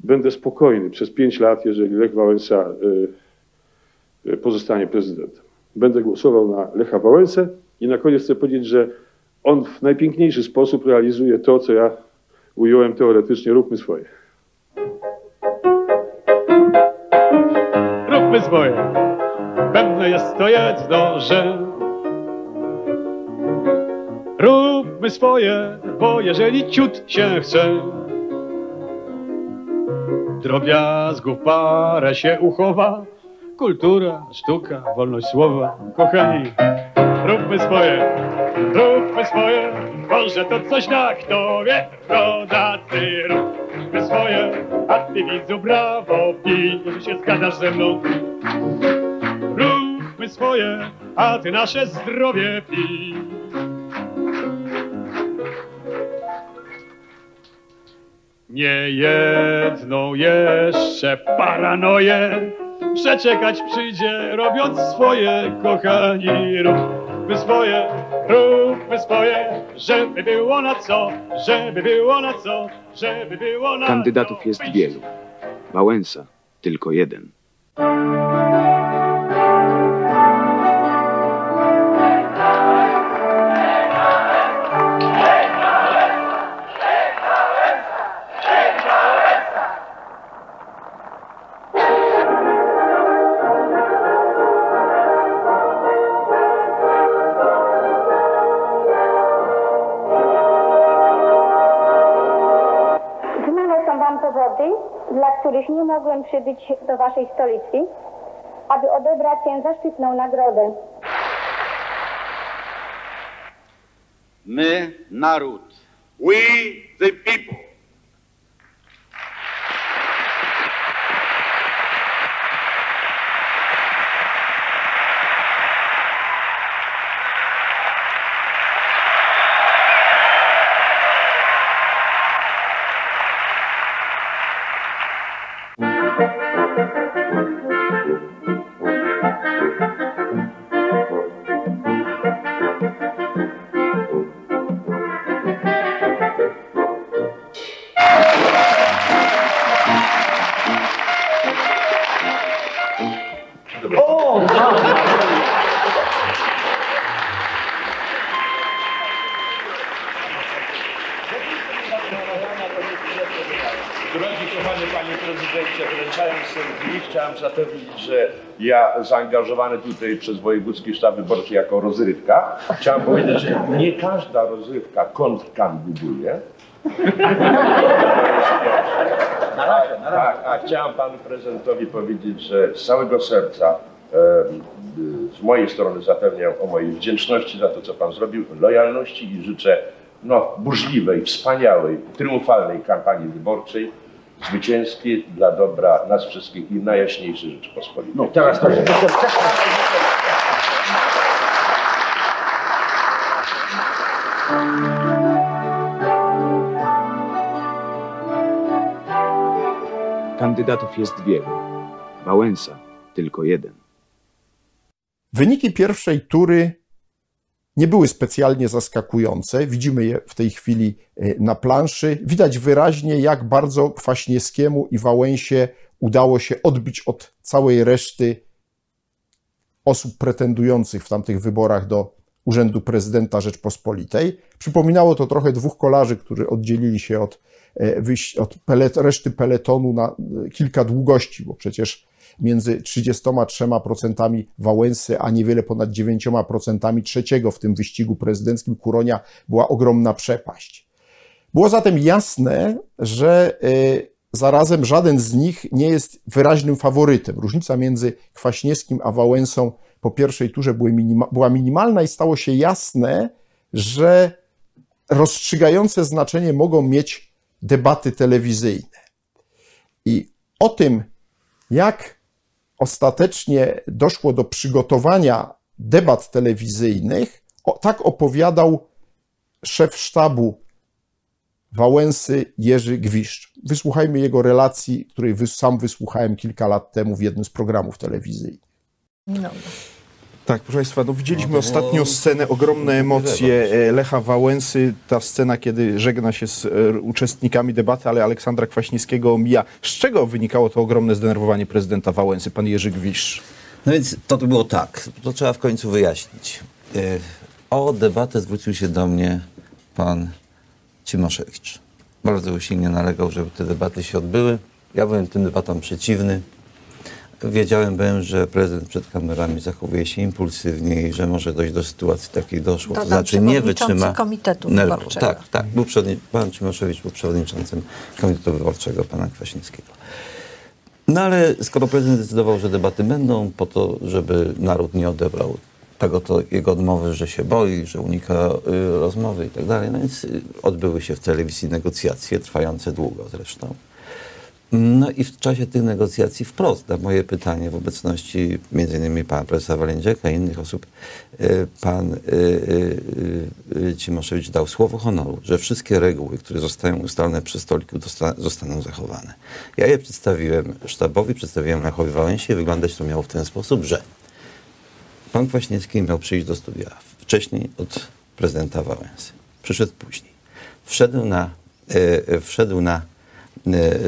S35: będę spokojny. Przez pięć lat, jeżeli Lech Wałęsa y, y, pozostanie prezydentem. Będę głosował na Lecha Wałęsę i na koniec chcę powiedzieć, że on w najpiękniejszy sposób realizuje to, co ja ująłem teoretycznie, róbmy swoje.
S36: Róbmy swoje, pewne jest to jedno, że Róbmy swoje, bo jeżeli ciut się chce. Drobiazgów parę się uchowa Kultura, sztuka, wolność słowa Kochani, róbmy swoje, róbmy swoje Może to coś na kto wie, rodacy Róbmy swoje, a ty widzu brawo pij się zgadzasz ze mną. Róbmy swoje, a ty nasze zdrowie pij Nie jedną jeszcze paranoję przeczekać przyjdzie, robiąc swoje, kochani, róbmy swoje, róbmy swoje, żeby było na co, żeby było na co, żeby było na
S37: Kandydatów jest wielu. Wałęsa tylko jeden.
S38: Powody, dla których nie mogłem przybyć do Waszej stolicy, aby odebrać tę zaszczytną nagrodę.
S39: My, naród. We, the people.
S40: Zaangażowany tutaj przez wojewódzki sztab wyborczy jako rozrywka, chciałem powiedzieć, że nie każda rozrywka kontrkandyduje.
S39: Na razie, na razie.
S40: Tak, a chciałem panu prezydentowi powiedzieć, że z całego serca z mojej strony zapewniam o mojej wdzięczności za to, co pan zrobił, lojalności i życzę no, burzliwej, wspaniałej, triumfalnej kampanii wyborczej, zwycięskiej dla dobra nas wszystkich i najjaśniejszej Rzeczypospolitej.
S39: No teraz to
S37: Kandydatów jest wielu. Wałęsa tylko jeden.
S1: Wyniki pierwszej tury nie były specjalnie zaskakujące. Widzimy je w tej chwili e, na planszy. Widać wyraźnie, jak bardzo Kwaśniewskiemu i Wałęsie udało się odbić od całej reszty osób pretendujących w tamtych wyborach do Urzędu Prezydenta Rzeczpospolitej. Przypominało to trochę dwóch kolarzy, którzy oddzielili się od, e, od pelet, reszty peletonu na e, kilka długości, bo przecież między 33% Wałęsy, a niewiele ponad 9% trzeciego w tym wyścigu prezydenckim Kuronia była ogromna przepaść. Było zatem jasne, że e, zarazem żaden z nich nie jest wyraźnym faworytem. Różnica między Kwaśniewskim a Wałęsą po pierwszej turze była minimalna i stało się jasne, że rozstrzygające znaczenie mogą mieć debaty telewizyjne. I o tym, jak ostatecznie doszło do przygotowania debat telewizyjnych, o, tak opowiadał szef sztabu Wałęsy Jerzy Gwiszcz. Wysłuchajmy jego relacji, której sam wysłuchałem kilka lat temu w jednym z programów telewizyjnych.
S41: No.
S42: Tak, proszę Państwa, no widzieliśmy
S41: No było-
S42: ostatnio scenę, ogromne emocje e, Lecha Wałęsy, ta scena, kiedy żegna się z e, uczestnikami debaty, ale Aleksandra Kwaśniewskiego omija. Z czego wynikało to ogromne zdenerwowanie prezydenta Wałęsy, pan Jerzy Gwiszcz?
S41: No więc to było tak, to trzeba w końcu wyjaśnić. E, O debatę zwrócił się do mnie pan Cimoszewicz. Bardzo usilnie nalegał, żeby te debaty się odbyły. Ja byłem tym debatom przeciwny. Wiedziałem bym, że prezydent przed kamerami zachowuje się impulsywnie i że może dojść do sytuacji takiej doszło. To znaczy nie wytrzyma
S27: Komitetu. Wyborczego.
S41: Tak, tak. Był przewodni- pan Cimoszewicz był przewodniczącym Komitetu Wyborczego pana Kwaśniewskiego. No ale skoro prezydent zdecydował, że debaty będą po to, żeby naród nie odebrał tego to jego odmowy, że się boi, że unika y, rozmowy i tak dalej, no więc y, odbyły się w telewizji negocjacje, trwające długo zresztą. No i w czasie tych negocjacji wprost na moje pytanie w obecności m.in. pana profesora Walędziaka i innych osób, y, pan y, y, Cimoszewicz dał słowo honoru, że wszystkie reguły, które zostają ustalone przy stoliku, zostaną zachowane. Ja je przedstawiłem sztabowi, przedstawiłem Lechowi Wałęsie. Wyglądać to miało w ten sposób, że pan Kwaśniewski miał przyjść do studia wcześniej od prezydenta Wałęsy. Przyszedł później. Wszedł na, e, e, wszedł na e,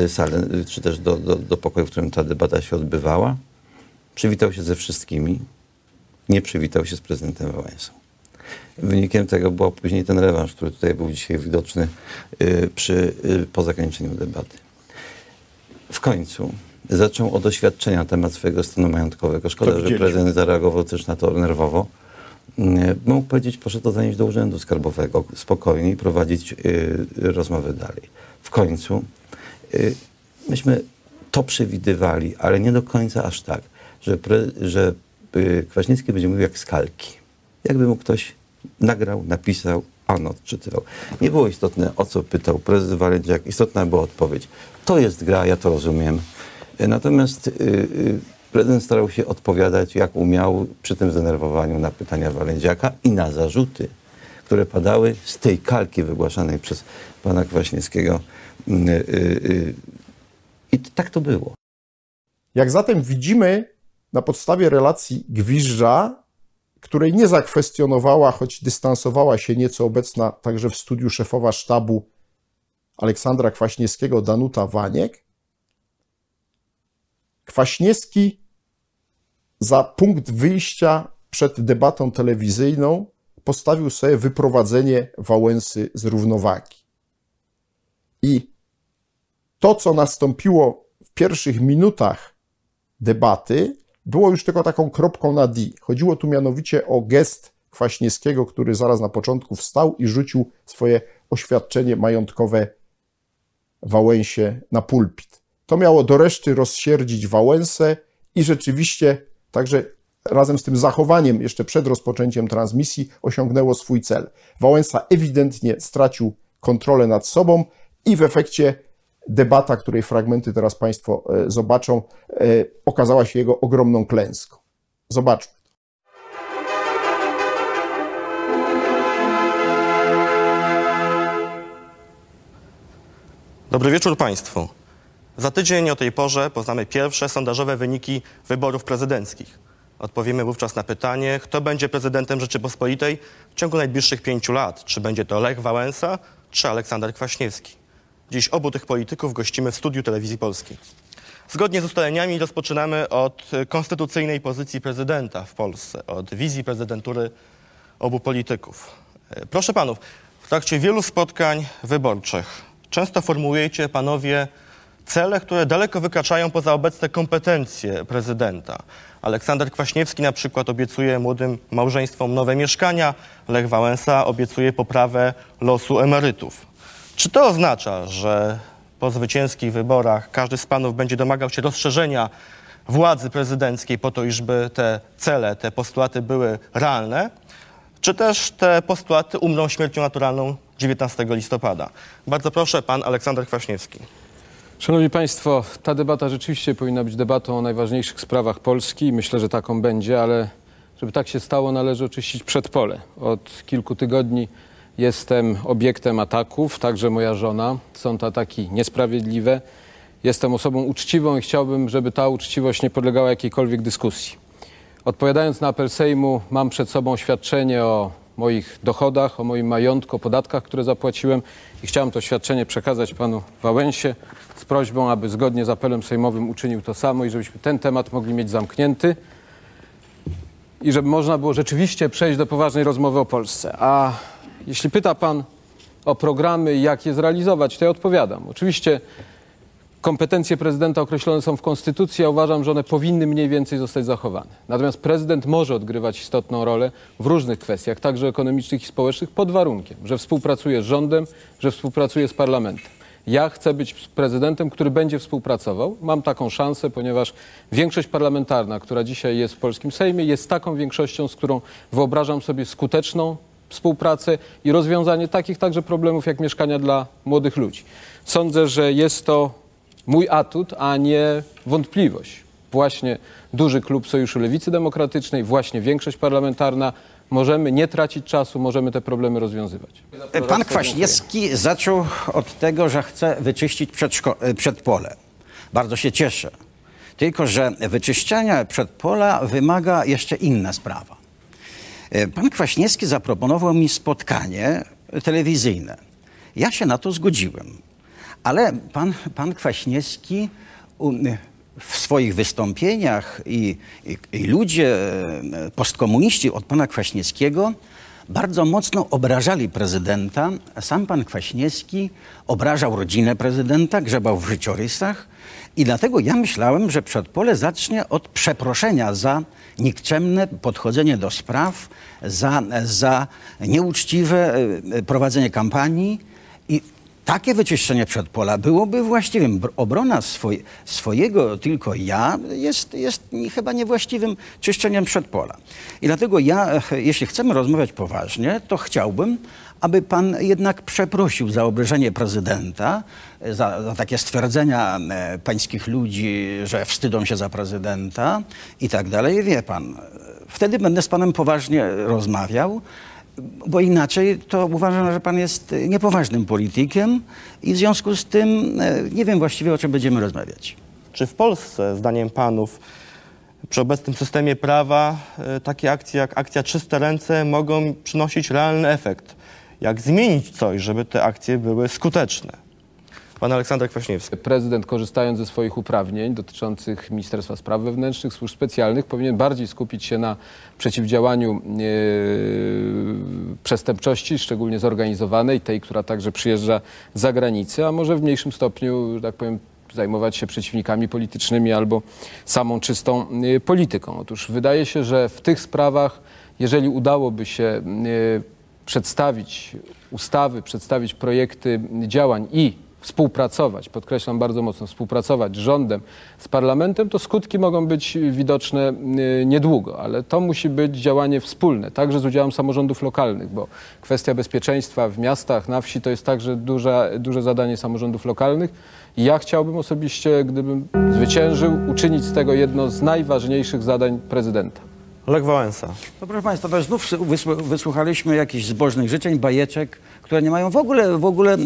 S41: salę, e, czy też do, do, do pokoju, w którym ta debata się odbywała. Przywitał się ze wszystkimi. Nie przywitał się z prezydentem Wałęsą. Wynikiem tego był później ten rewanż, który tutaj był dzisiaj widoczny przy, po zakończeniu debaty. W końcu zaczął od oświadczenia na temat swojego stanu majątkowego. Szkoda, że prezydent zareagował też na to nerwowo. Mógł powiedzieć, proszę to zanieść do Urzędu Skarbowego spokojnie i prowadzić y, rozmowy dalej. W końcu y, myśmy to przewidywali, ale nie do końca aż tak, że, pre, że y, Kwaśniewski będzie mówił jak z kalki. Jakby mu ktoś nagrał, napisał, on odczytywał. Nie było istotne, o co pytał prezydent Walędziak. Istotna była odpowiedź. To jest gra, ja to rozumiem. Y, Natomiast y, y, prezydent starał się odpowiadać jak umiał przy tym zdenerwowaniu na pytania Walędziaka i na zarzuty, które padały z tej kalki wygłaszanej przez pana Kwaśniewskiego. Y, y, y, I tak to było.
S1: Jak zatem widzimy na podstawie relacji Gwiżdża, której nie zakwestionowała, choć dystansowała się nieco obecna także w studiu szefowa sztabu Aleksandra Kwaśniewskiego, Danuta Waniek, Kwaśniewski za punkt wyjścia przed debatą telewizyjną postawił sobie wyprowadzenie Wałęsy z równowagi. I to, co nastąpiło w pierwszych minutach debaty, było już tylko taką kropką na D. Chodziło tu mianowicie o gest Kwaśniewskiego, który zaraz na początku wstał i rzucił swoje oświadczenie majątkowe Wałęsie na pulpit. To miało do reszty rozsierdzić Wałęsę i rzeczywiście także razem z tym zachowaniem jeszcze przed rozpoczęciem transmisji osiągnęło swój cel. Wałęsa ewidentnie stracił kontrolę nad sobą i w efekcie debata, której fragmenty teraz Państwo e, zobaczą, e, okazała się jego ogromną klęską. Zobaczmy.
S43: Dobry wieczór Państwu. Za tydzień o tej porze poznamy pierwsze sondażowe wyniki wyborów prezydenckich. Odpowiemy wówczas na pytanie, kto będzie prezydentem Rzeczypospolitej w ciągu najbliższych pięciu lat. Czy będzie to Lech Wałęsa, czy Aleksander Kwaśniewski. Dziś obu tych polityków gościmy w studiu Telewizji Polskiej. Zgodnie z ustaleniami rozpoczynamy od konstytucyjnej pozycji prezydenta w Polsce, od wizji prezydentury obu polityków. E, Proszę panów, w trakcie wielu spotkań wyborczych często formułujecie panowie cele, które daleko wykraczają poza obecne kompetencje prezydenta. Aleksander Kwaśniewski na przykład obiecuje młodym małżeństwom nowe mieszkania, Lech Wałęsa obiecuje poprawę losu emerytów. Czy to oznacza, że po zwycięskich wyborach każdy z panów będzie domagał się rozszerzenia władzy prezydenckiej po to, iżby te cele, te postulaty były realne? Czy też te postulaty umrą śmiercią naturalną 19 listopada? Bardzo proszę, pan Aleksander Kwaśniewski.
S27: Szanowni Państwo, ta debata rzeczywiście powinna być debatą o najważniejszych sprawach Polski myślę, że taką będzie, ale żeby tak się stało, należy oczyścić przedpole. Od kilku tygodni jestem obiektem ataków, także moja żona. Są to ataki niesprawiedliwe. Jestem osobą uczciwą i chciałbym, żeby ta uczciwość nie podlegała jakiejkolwiek dyskusji. Odpowiadając na apel Sejmu, mam przed sobą oświadczenie o moich dochodach, o moim majątku, o podatkach, które zapłaciłem i chciałem to oświadczenie przekazać panu Wałęsie z prośbą, aby zgodnie z apelem sejmowym uczynił to samo i żebyśmy ten temat mogli mieć zamknięty i żeby można było rzeczywiście przejść do poważnej rozmowy o Polsce. A jeśli pyta pan o programy jak je zrealizować, to ja odpowiadam. Oczywiście kompetencje prezydenta określone są w Konstytucji, a uważam, że one powinny mniej więcej zostać zachowane. Natomiast prezydent może odgrywać istotną rolę w różnych kwestiach, także ekonomicznych i społecznych, pod warunkiem, że współpracuje z rządem, że współpracuje z parlamentem. Ja chcę być prezydentem, który będzie współpracował. Mam taką szansę, ponieważ większość parlamentarna, która dzisiaj jest w polskim Sejmie, jest taką większością, z którą wyobrażam sobie skuteczną współpracę i rozwiązanie takich także problemów jak mieszkania dla młodych ludzi. Sądzę, że jest to mój atut, a nie wątpliwość. Właśnie duży klub Sojuszu Lewicy Demokratycznej, właśnie większość parlamentarna. Możemy nie tracić czasu, możemy te problemy rozwiązywać.
S44: Pan Kwaśniewski zaczął od tego, że chce wyczyścić przedszko- przedpole. Bardzo się cieszę. Tylko, że wyczyszczania przedpola wymaga jeszcze inna sprawa. E, Pan Kwaśniewski zaproponował mi spotkanie telewizyjne. Ja się na to zgodziłem. Ale pan, pan Kwaśniewski w swoich wystąpieniach i, i, i ludzie e, postkomuniści od pana Kwaśniewskiego bardzo mocno obrażali prezydenta. Sam pan Kwaśniewski obrażał rodzinę prezydenta, grzebał w życiorysach. I dlatego ja myślałem, że przedpole zacznie od przeproszenia za nikczemne podchodzenie do spraw, za, za nieuczciwe e, prowadzenie kampanii. I takie wyczyszczenie przedpola byłoby właściwym. Br- Obrona swoj, swojego tylko ja jest, jest chyba niewłaściwym czyszczeniem przedpola. I dlatego ja, jeśli chcemy rozmawiać poważnie, to chciałbym, aby pan jednak przeprosił za obrażenie prezydenta, e, za, za takie stwierdzenia e, pańskich ludzi, że wstydzą się za prezydenta i tak dalej. Wie pan, e, wtedy będę z panem poważnie rozmawiał. Bo inaczej to uważam, że pan jest niepoważnym politykiem i w związku z tym e, nie wiem właściwie o czym będziemy rozmawiać.
S43: Czy w Polsce, zdaniem panów, przy obecnym systemie prawa e, takie akcje jak akcja Czyste Ręce mogą przynosić realny efekt? Jak zmienić coś, żeby te akcje były skuteczne? Pan Aleksander Kwaśniewski.
S27: Prezydent, korzystając ze swoich uprawnień dotyczących Ministerstwa Spraw Wewnętrznych, służb specjalnych, powinien bardziej skupić się na przeciwdziałaniu e, przestępczości, szczególnie zorganizowanej, tej, która także przyjeżdża z zagranicy, a może w mniejszym stopniu, że tak powiem, zajmować się przeciwnikami politycznymi albo samą czystą e, polityką. Otóż wydaje się, że w tych sprawach, jeżeli udałoby się e, przedstawić ustawy, przedstawić projekty działań i współpracować, podkreślam bardzo mocno, współpracować z rządem, z parlamentem, to skutki mogą być widoczne y, niedługo, ale to musi być działanie wspólne, także z udziałem samorządów lokalnych, bo kwestia bezpieczeństwa w miastach, na wsi to jest także duże, duże zadanie samorządów lokalnych. I ja chciałbym osobiście, gdybym zwyciężył, uczynić z tego jedno z najważniejszych zadań prezydenta.
S43: Lech Wałęsa.
S44: No proszę Państwa, to znów wysłu- wysłuchaliśmy jakichś zbożnych życzeń, bajeczek, które nie mają w ogóle, w ogóle e,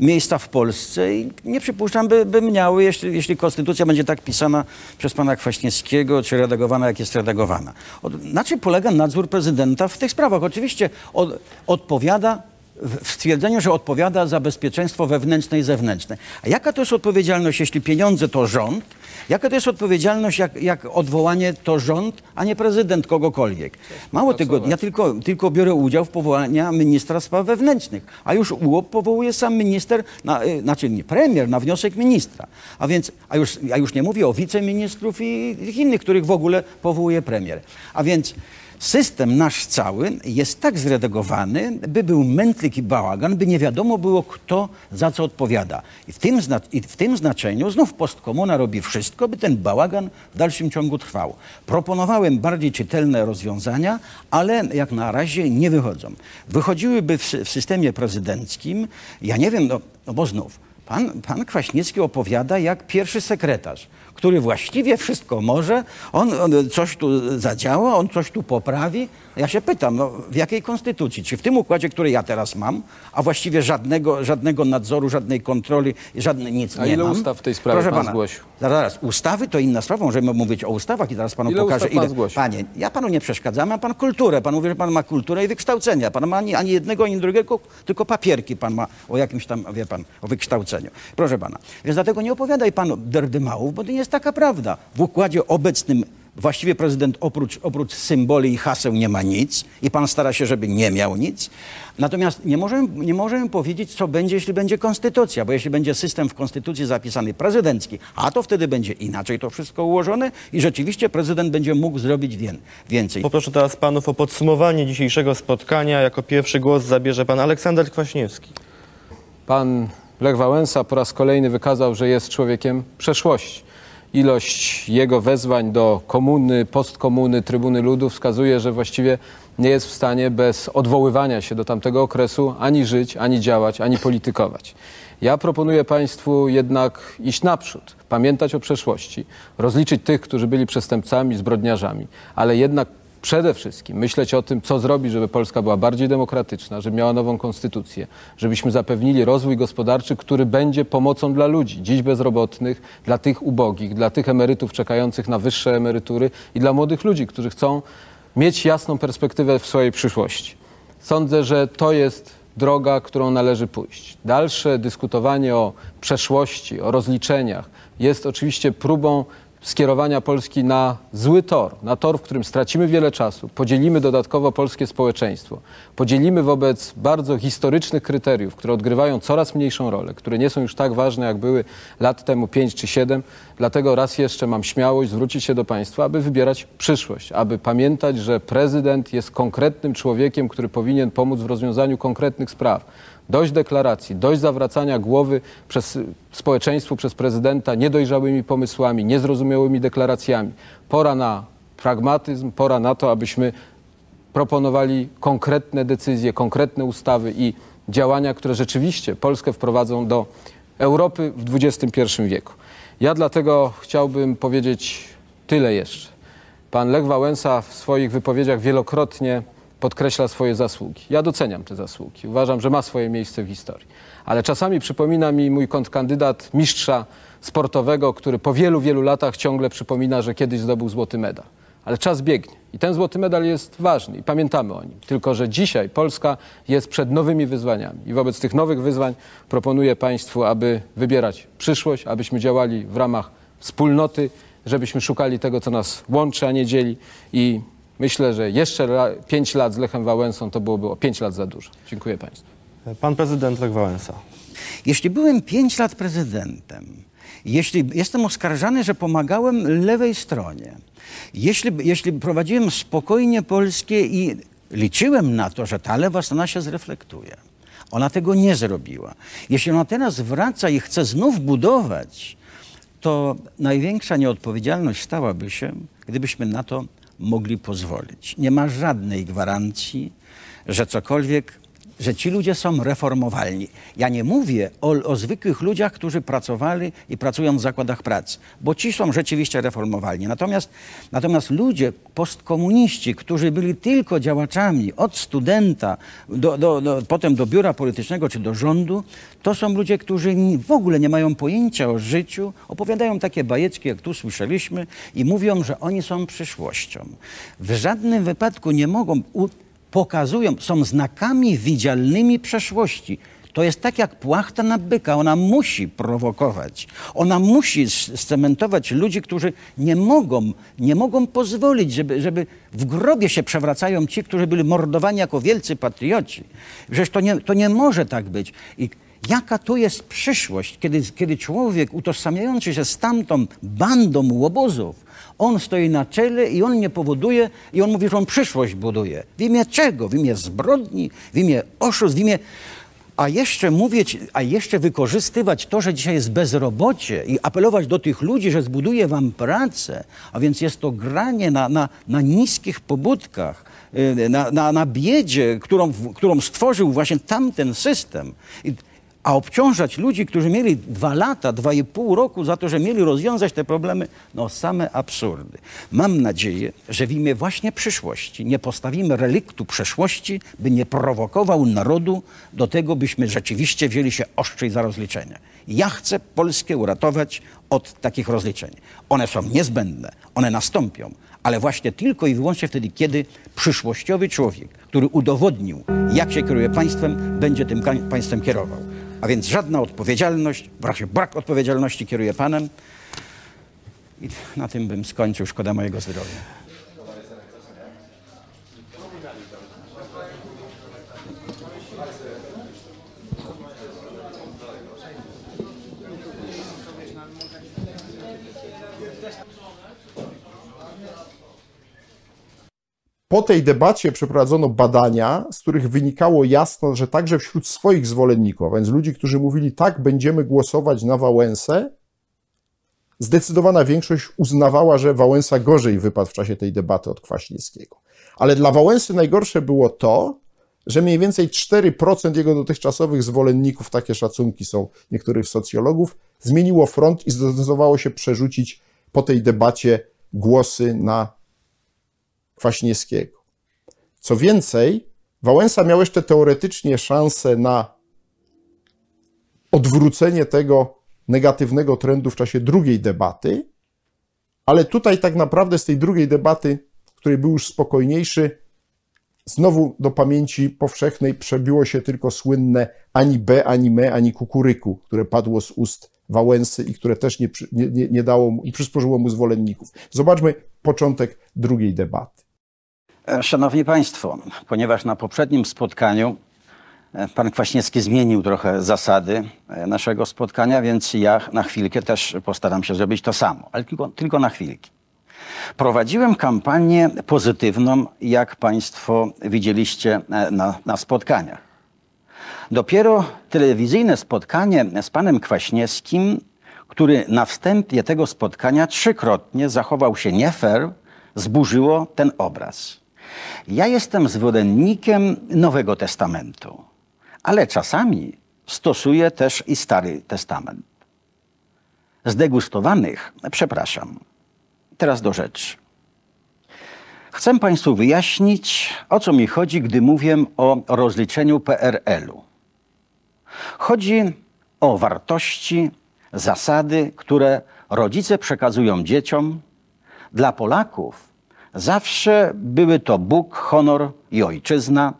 S44: miejsca w Polsce i nie przypuszczam, by, by miały, jeśli, jeśli konstytucja będzie tak pisana przez pana Kwaśniewskiego, czy redagowana, jak jest redagowana. Od, na czym polega nadzór prezydenta w tych sprawach? Oczywiście od, odpowiada w stwierdzeniu, że odpowiada za bezpieczeństwo wewnętrzne i zewnętrzne. A jaka to jest odpowiedzialność, jeśli pieniądze to rząd? Jaka to jest odpowiedzialność, jak, jak odwołanie to rząd, a nie prezydent kogokolwiek? Mało tego, ja tylko, tylko biorę udział w powołaniu ministra spraw wewnętrznych, a już UOP powołuje sam minister, na, y, znaczy nie premier, na wniosek ministra. A więc, a już, ja już nie mówię o wiceministrów i tych innych, których w ogóle powołuje premier. A więc System nasz cały jest tak zredagowany, by był mętlik i bałagan, by nie wiadomo było, kto za co odpowiada. I w tym, zna- i w tym znaczeniu znów postkomuna robi wszystko, by ten bałagan w dalszym ciągu trwał. Proponowałem bardziej czytelne rozwiązania, ale jak na razie nie wychodzą. Wychodziłyby w, w systemie prezydenckim, ja nie wiem, no, no bo znów, pan, pan Kwaśniewski opowiada jak pierwszy sekretarz który właściwie wszystko może, on, on coś tu zadziała, on coś tu poprawi. Ja się pytam, no, w jakiej konstytucji? Czy w tym układzie, który ja teraz mam, a właściwie żadnego, żadnego nadzoru, żadnej kontroli, żadne, nic
S27: A
S44: nie
S27: ile
S44: mam?
S27: ustaw w tej sprawie
S44: Proszę
S27: pan
S44: pana,
S27: zgłosił?
S44: Zaraz, ustawy to inna sprawa, możemy mówić o ustawach i zaraz panu
S27: Ile
S44: pokażę
S27: ustaw pan zgłosił?
S44: Panie, ja panu nie przeszkadzam, ma pan kulturę, pan mówi, że pan ma kulturę i wykształcenie, pan ma ani, ani jednego, ani drugiego, tylko papierki pan ma o jakimś tam, wie pan, o wykształceniu. Proszę pana, więc dlatego nie opowiadaj pan derdymałów, bo to nie jest taka prawda. W układzie obecnym właściwie prezydent oprócz, oprócz symboli i haseł nie ma nic i pan stara się, żeby nie miał nic. Natomiast nie możemy, nie możemy powiedzieć, co będzie, jeśli będzie konstytucja, bo jeśli będzie system w konstytucji zapisany prezydencki, a to wtedy będzie inaczej to wszystko ułożone i rzeczywiście prezydent będzie mógł zrobić wię- więcej.
S43: Poproszę teraz panów o podsumowanie dzisiejszego spotkania. Jako pierwszy głos zabierze pan Aleksander Kwaśniewski.
S27: Pan Lech Wałęsa po raz kolejny wykazał, że jest człowiekiem przeszłości. Ilość jego wezwań do komuny, postkomuny, trybuny ludu wskazuje, że właściwie nie jest w stanie bez odwoływania się do tamtego okresu ani żyć, ani działać, ani politykować. Ja proponuję Państwu jednak iść naprzód, pamiętać o przeszłości, rozliczyć tych, którzy byli przestępcami, zbrodniarzami, ale jednak przede wszystkim myśleć o tym, co zrobić, żeby Polska była bardziej demokratyczna, żeby miała nową konstytucję, żebyśmy zapewnili rozwój gospodarczy, który będzie pomocą dla ludzi, dziś bezrobotnych, dla tych ubogich, dla tych emerytów czekających na wyższe emerytury i dla młodych ludzi, którzy chcą mieć jasną perspektywę w swojej przyszłości. Sądzę, że to jest droga, którą należy pójść. Dalsze dyskutowanie o przeszłości, o rozliczeniach jest oczywiście próbą skierowania Polski na zły tor, na tor, w którym stracimy wiele czasu, podzielimy dodatkowo polskie społeczeństwo, podzielimy wobec bardzo historycznych kryteriów, które odgrywają coraz mniejszą rolę, które nie są już tak ważne, jak były lat temu 5 czy 7. Dlatego raz jeszcze mam śmiałość zwrócić się do Państwa, aby wybierać przyszłość, aby pamiętać, że prezydent jest konkretnym człowiekiem, który powinien pomóc w rozwiązaniu konkretnych spraw. Dość deklaracji, dość zawracania głowy przez społeczeństwu, przez prezydenta niedojrzałymi pomysłami, niezrozumiałymi deklaracjami. Pora na pragmatyzm, pora na to, abyśmy proponowali konkretne decyzje, konkretne ustawy i działania, które rzeczywiście Polskę wprowadzą do Europy w XXI wieku. Ja dlatego chciałbym powiedzieć tyle jeszcze. Pan Lech Wałęsa w swoich wypowiedziach wielokrotnie podkreśla swoje zasługi. Ja doceniam te zasługi. Uważam, że ma swoje miejsce w historii. Ale czasami przypomina mi mój kontrkandydat mistrza sportowego, który po wielu, wielu latach ciągle przypomina, że kiedyś zdobył złoty medal. Ale czas biegnie i ten złoty medal jest ważny i pamiętamy o nim. Tylko, że dzisiaj Polska jest przed nowymi wyzwaniami i wobec tych nowych wyzwań proponuję Państwu, aby wybierać przyszłość, abyśmy działali w ramach wspólnoty, żebyśmy szukali tego, co nas łączy, a nie dzieli i myślę, że jeszcze la- pięć lat z Lechem Wałęsą to byłoby o pięć lat za dużo. Dziękuję Państwu.
S43: Pan prezydent Lech Wałęsa.
S44: Jeśli byłem pięć lat prezydentem, jeśli jestem oskarżany, że pomagałem lewej stronie, jeśli, jeśli prowadziłem spokojnie Polskie i liczyłem na to, że ta lewa strona się zreflektuje, ona tego nie zrobiła. Jeśli ona teraz wraca i chce znów budować, to największa nieodpowiedzialność stałaby się, gdybyśmy na to mogli pozwolić. Nie ma żadnej gwarancji, że cokolwiek że ci ludzie są reformowalni. Ja nie mówię o, o zwykłych ludziach, którzy pracowali i pracują w zakładach pracy, bo ci są rzeczywiście reformowalni. Natomiast, natomiast ludzie postkomuniści, którzy byli tylko działaczami od studenta do, do, do, potem do biura politycznego czy do rządu, to są ludzie, którzy w ogóle nie mają pojęcia o życiu, opowiadają takie bajeczki, jak tu słyszeliśmy, i mówią, że oni są przyszłością. W żadnym wypadku nie mogą pokazują, są znakami widzialnymi przeszłości. To jest tak jak płachta na byka. Ona musi prowokować. Ona musi scementować ludzi, którzy nie mogą, nie mogą pozwolić, żeby, żeby w grobie się przewracają ci, którzy byli mordowani jako wielcy patrioci. Przecież to nie, to nie może tak być. I jaka to jest przyszłość, kiedy, kiedy człowiek utożsamiający się z tamtą bandą łobuzów, on stoi na czele i on nie powoduje, i on mówi, że on przyszłość buduje. W imię czego? W imię zbrodni, w imię oszustw, w imię... A jeszcze mówić, a jeszcze wykorzystywać to, że dzisiaj jest bezrobocie i apelować do tych ludzi, że zbuduje wam pracę, a więc jest to granie na, na, na niskich pobudkach, y, na, na, na biedzie, którą, którą stworzył właśnie tamten system. I a obciążać ludzi, którzy mieli dwa lata, dwa i pół roku za to, że mieli rozwiązać te problemy, no same absurdy. Mam nadzieję, że w imię właśnie przyszłości nie postawimy reliktu przeszłości, by nie prowokował narodu do tego, byśmy rzeczywiście wzięli się ostrzej za rozliczenia. Ja chcę Polskę uratować od takich rozliczeń. One są niezbędne, one nastąpią, ale właśnie tylko i wyłącznie wtedy, kiedy przyszłościowy człowiek, który udowodnił, jak się kieruje państwem, będzie tym państwem kierował. A więc żadna odpowiedzialność, brak, brak odpowiedzialności kieruje Panem. I na tym bym skończył. Szkoda mojego zdrowia.
S1: Po tej debacie przeprowadzono badania, z których wynikało jasno, że także wśród swoich zwolenników, a więc ludzi, którzy mówili tak, będziemy głosować na Wałęsę, zdecydowana większość uznawała, że Wałęsa gorzej wypadł w czasie tej debaty od Kwaśniewskiego. Ale dla Wałęsy najgorsze było to, że mniej więcej 4% jego dotychczasowych zwolenników, takie szacunki są niektórych socjologów, zmieniło front i zdecydowało się przerzucić po tej debacie głosy na Kwaśniewskiego. Co więcej, Wałęsa miał jeszcze teoretycznie szansę na odwrócenie tego negatywnego trendu w czasie drugiej debaty, ale tutaj tak naprawdę z tej drugiej debaty, której był już spokojniejszy, znowu do pamięci powszechnej przebiło się tylko słynne ani B, ani me, ani kukuryku, które padło z ust Wałęsy i które też nie, nie, nie dało mu i przysporzyło mu zwolenników. Zobaczmy początek drugiej debaty.
S44: E, szanowni Państwo, ponieważ na poprzednim spotkaniu e, pan Kwaśniewski zmienił trochę zasady e, naszego spotkania, więc ja na chwilkę też postaram się zrobić to samo, ale tylko, tylko na chwilkę. Prowadziłem kampanię pozytywną, jak Państwo widzieliście na, na spotkaniach. Dopiero telewizyjne spotkanie z panem Kwaśniewskim, który na wstępie tego spotkania trzykrotnie zachował się nie fair, zburzyło ten obraz. Ja jestem zwolennikiem Nowego Testamentu, ale czasami stosuję też i Stary Testament. Zdegustowanych, przepraszam. Teraz do rzeczy. Chcę Państwu wyjaśnić, o co mi chodzi, gdy mówię o rozliczeniu PRL-u. Chodzi o wartości, zasady, które rodzice przekazują dzieciom. Dla Polaków Zawsze były to Bóg, honor i ojczyzna,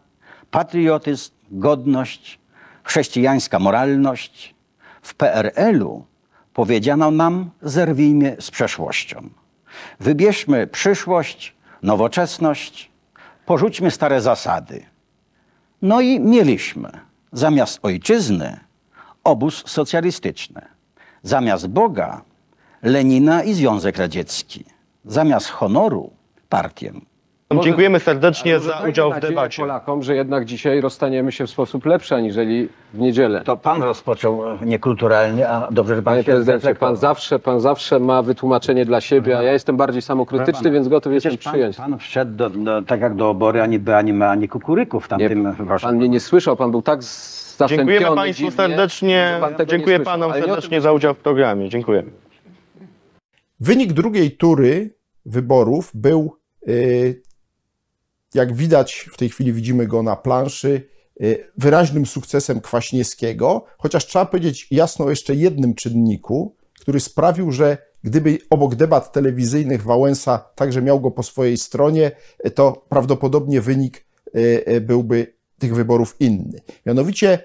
S44: patriotyzm, godność, chrześcijańska moralność. W PRL-u powiedziano nam, zerwijmy z przeszłością. Wybierzmy przyszłość, nowoczesność, porzućmy stare zasady. No i mieliśmy zamiast ojczyzny obóz socjalistyczny, zamiast Boga Lenina i Związek Radziecki, zamiast honoru partię.
S43: Dziękujemy serdecznie za udział w debacie.
S33: Polakom, że jednak dzisiaj rozstaniemy się w sposób lepszy aniżeli w niedzielę.
S44: To pan rozpoczął niekulturalnie, a dobrze, że pan
S33: Panie
S44: się
S33: prezydencie, pan zawsze, pan zawsze ma wytłumaczenie dla siebie, a ja jestem bardziej samokrytyczny,
S44: Pana,
S33: więc gotów jestem
S44: pan,
S33: przyjąć.
S44: pan wszedł do, do, tak jak do obory, ani by, ani ma, ani kukuryku w tamtym waszym...
S33: Pan mnie nie słyszał, pan był tak zastąpiony
S43: Dziękujemy Państwu
S33: dziwnie,
S43: serdecznie.
S33: pan nie
S43: Dziękuję. Panom
S33: nie
S43: serdecznie za udział w programie. Dziękuję.
S1: Wynik drugiej tury wyborów był, y, jak widać, w tej chwili widzimy go na planszy, y, wyraźnym sukcesem Kwaśniewskiego, chociaż trzeba powiedzieć jasno o jeszcze jednym czynniku, który sprawił, że gdyby obok debat telewizyjnych Wałęsa także miał go po swojej stronie, to prawdopodobnie wynik y, byłby tych wyborów inny. Mianowicie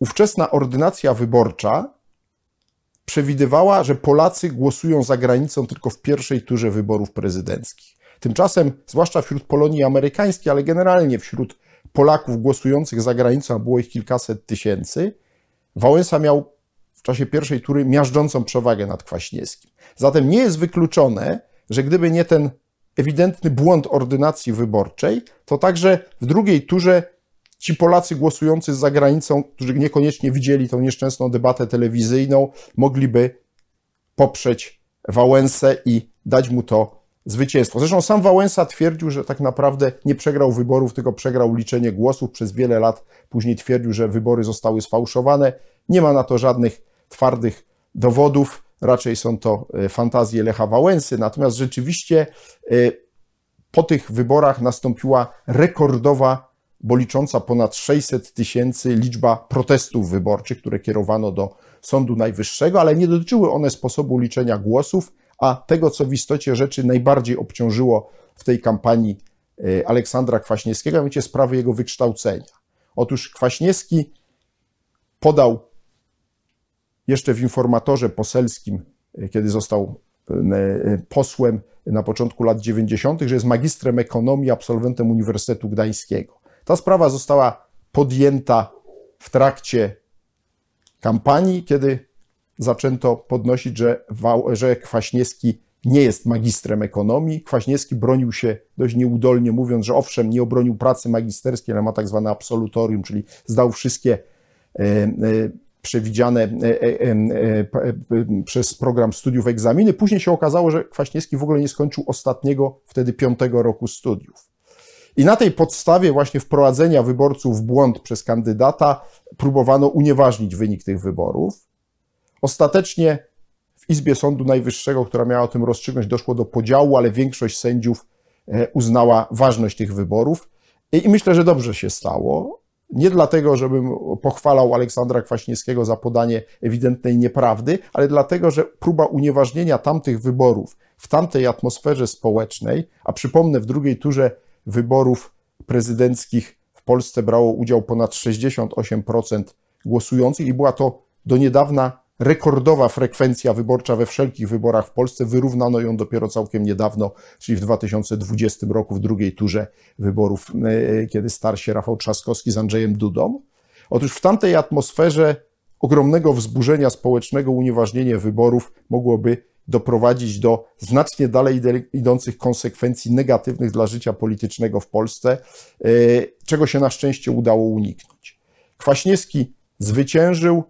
S1: ówczesna ordynacja wyborcza przewidywała, że Polacy głosują za granicą tylko w pierwszej turze wyborów prezydenckich. Tymczasem, zwłaszcza wśród Polonii amerykańskiej, ale generalnie wśród Polaków głosujących za granicą, a było ich kilkaset tysięcy, Wałęsa miał w czasie pierwszej tury miażdżącą przewagę nad Kwaśniewskim. Zatem nie jest wykluczone, że gdyby nie ten ewidentny błąd ordynacji wyborczej, to także w drugiej turze ci Polacy głosujący za granicą, którzy niekoniecznie widzieli tą nieszczęsną debatę telewizyjną, mogliby poprzeć Wałęsę i dać mu to zwycięstwo. Zresztą sam Wałęsa twierdził, że tak naprawdę nie przegrał wyborów, tylko przegrał liczenie głosów. Przez wiele lat później twierdził, że wybory zostały sfałszowane. Nie ma na to żadnych twardych dowodów, raczej są to e, fantazje Lecha Wałęsy. Natomiast rzeczywiście e, po tych wyborach nastąpiła rekordowa, bo licząca ponad 600 tysięcy liczba protestów wyborczych, które kierowano do Sądu Najwyższego, ale nie dotyczyły one sposobu liczenia głosów, a tego, co w istocie rzeczy najbardziej obciążyło w tej kampanii e, Aleksandra Kwaśniewskiego, a mianowicie sprawy jego wykształcenia. Otóż Kwaśniewski podał jeszcze w informatorze poselskim, e, kiedy został e, posłem na początku lat 90., że jest magistrem ekonomii, absolwentem Uniwersytetu Gdańskiego. Ta sprawa została podjęta w trakcie kampanii, kiedy zaczęto podnosić, że, że Kwaśniewski nie jest magistrem ekonomii. Kwaśniewski bronił się dość nieudolnie, mówiąc, że owszem, nie obronił pracy magisterskiej, ale ma tak zwane absolutorium, czyli zdał wszystkie e, e, przewidziane e, przez program studiów egzaminy. Później się okazało, że Kwaśniewski w ogóle nie skończył ostatniego, wtedy piątego roku studiów. I na tej podstawie właśnie wprowadzenia wyborców w błąd przez kandydata próbowano unieważnić wynik tych wyborów. Ostatecznie w Izbie Sądu Najwyższego, która miała o tym rozstrzygnąć, doszło do podziału, ale większość sędziów e, uznała ważność tych wyborów. I i myślę, że dobrze się stało. Nie dlatego, żebym pochwalał Aleksandra Kwaśniewskiego za podanie ewidentnej nieprawdy, ale dlatego, że próba unieważnienia tamtych wyborów w tamtej atmosferze społecznej, a przypomnę, w drugiej turze wyborów prezydenckich w Polsce brało udział ponad 68% głosujących i była to do niedawna rekordowa frekwencja wyborcza we wszelkich wyborach w Polsce. Wyrównano ją dopiero całkiem niedawno, czyli w 2020 roku, w drugiej turze wyborów, e, kiedy starł się Rafał Trzaskowski z Andrzejem Dudą. Otóż w tamtej atmosferze ogromnego wzburzenia społecznego unieważnienie wyborów mogłoby doprowadzić do znacznie dalej idących konsekwencji negatywnych dla życia politycznego w Polsce, e, czego się na szczęście udało uniknąć. Kwaśniewski zwyciężył,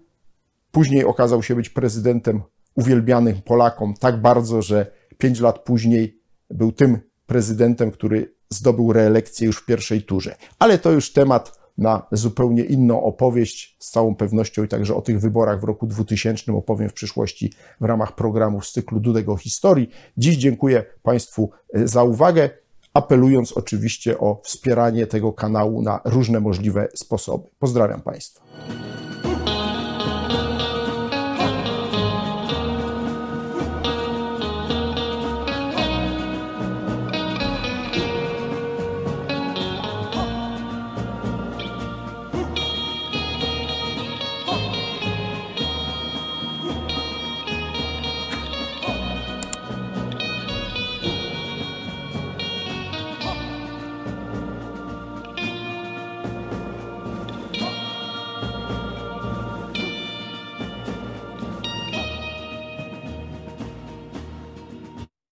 S1: później okazał się być prezydentem uwielbianym Polakom tak bardzo, że pięć lat później był tym prezydentem, który zdobył reelekcję już w pierwszej turze. Ale to już temat na zupełnie inną opowieść. Z całą pewnością i także o tych wyborach w roku 2000 opowiem w przyszłości w ramach programu z cyklu Dudego Historii. Dziś dziękuję Państwu e, za uwagę, apelując oczywiście o wspieranie tego kanału na różne możliwe sposoby. Pozdrawiam Państwa.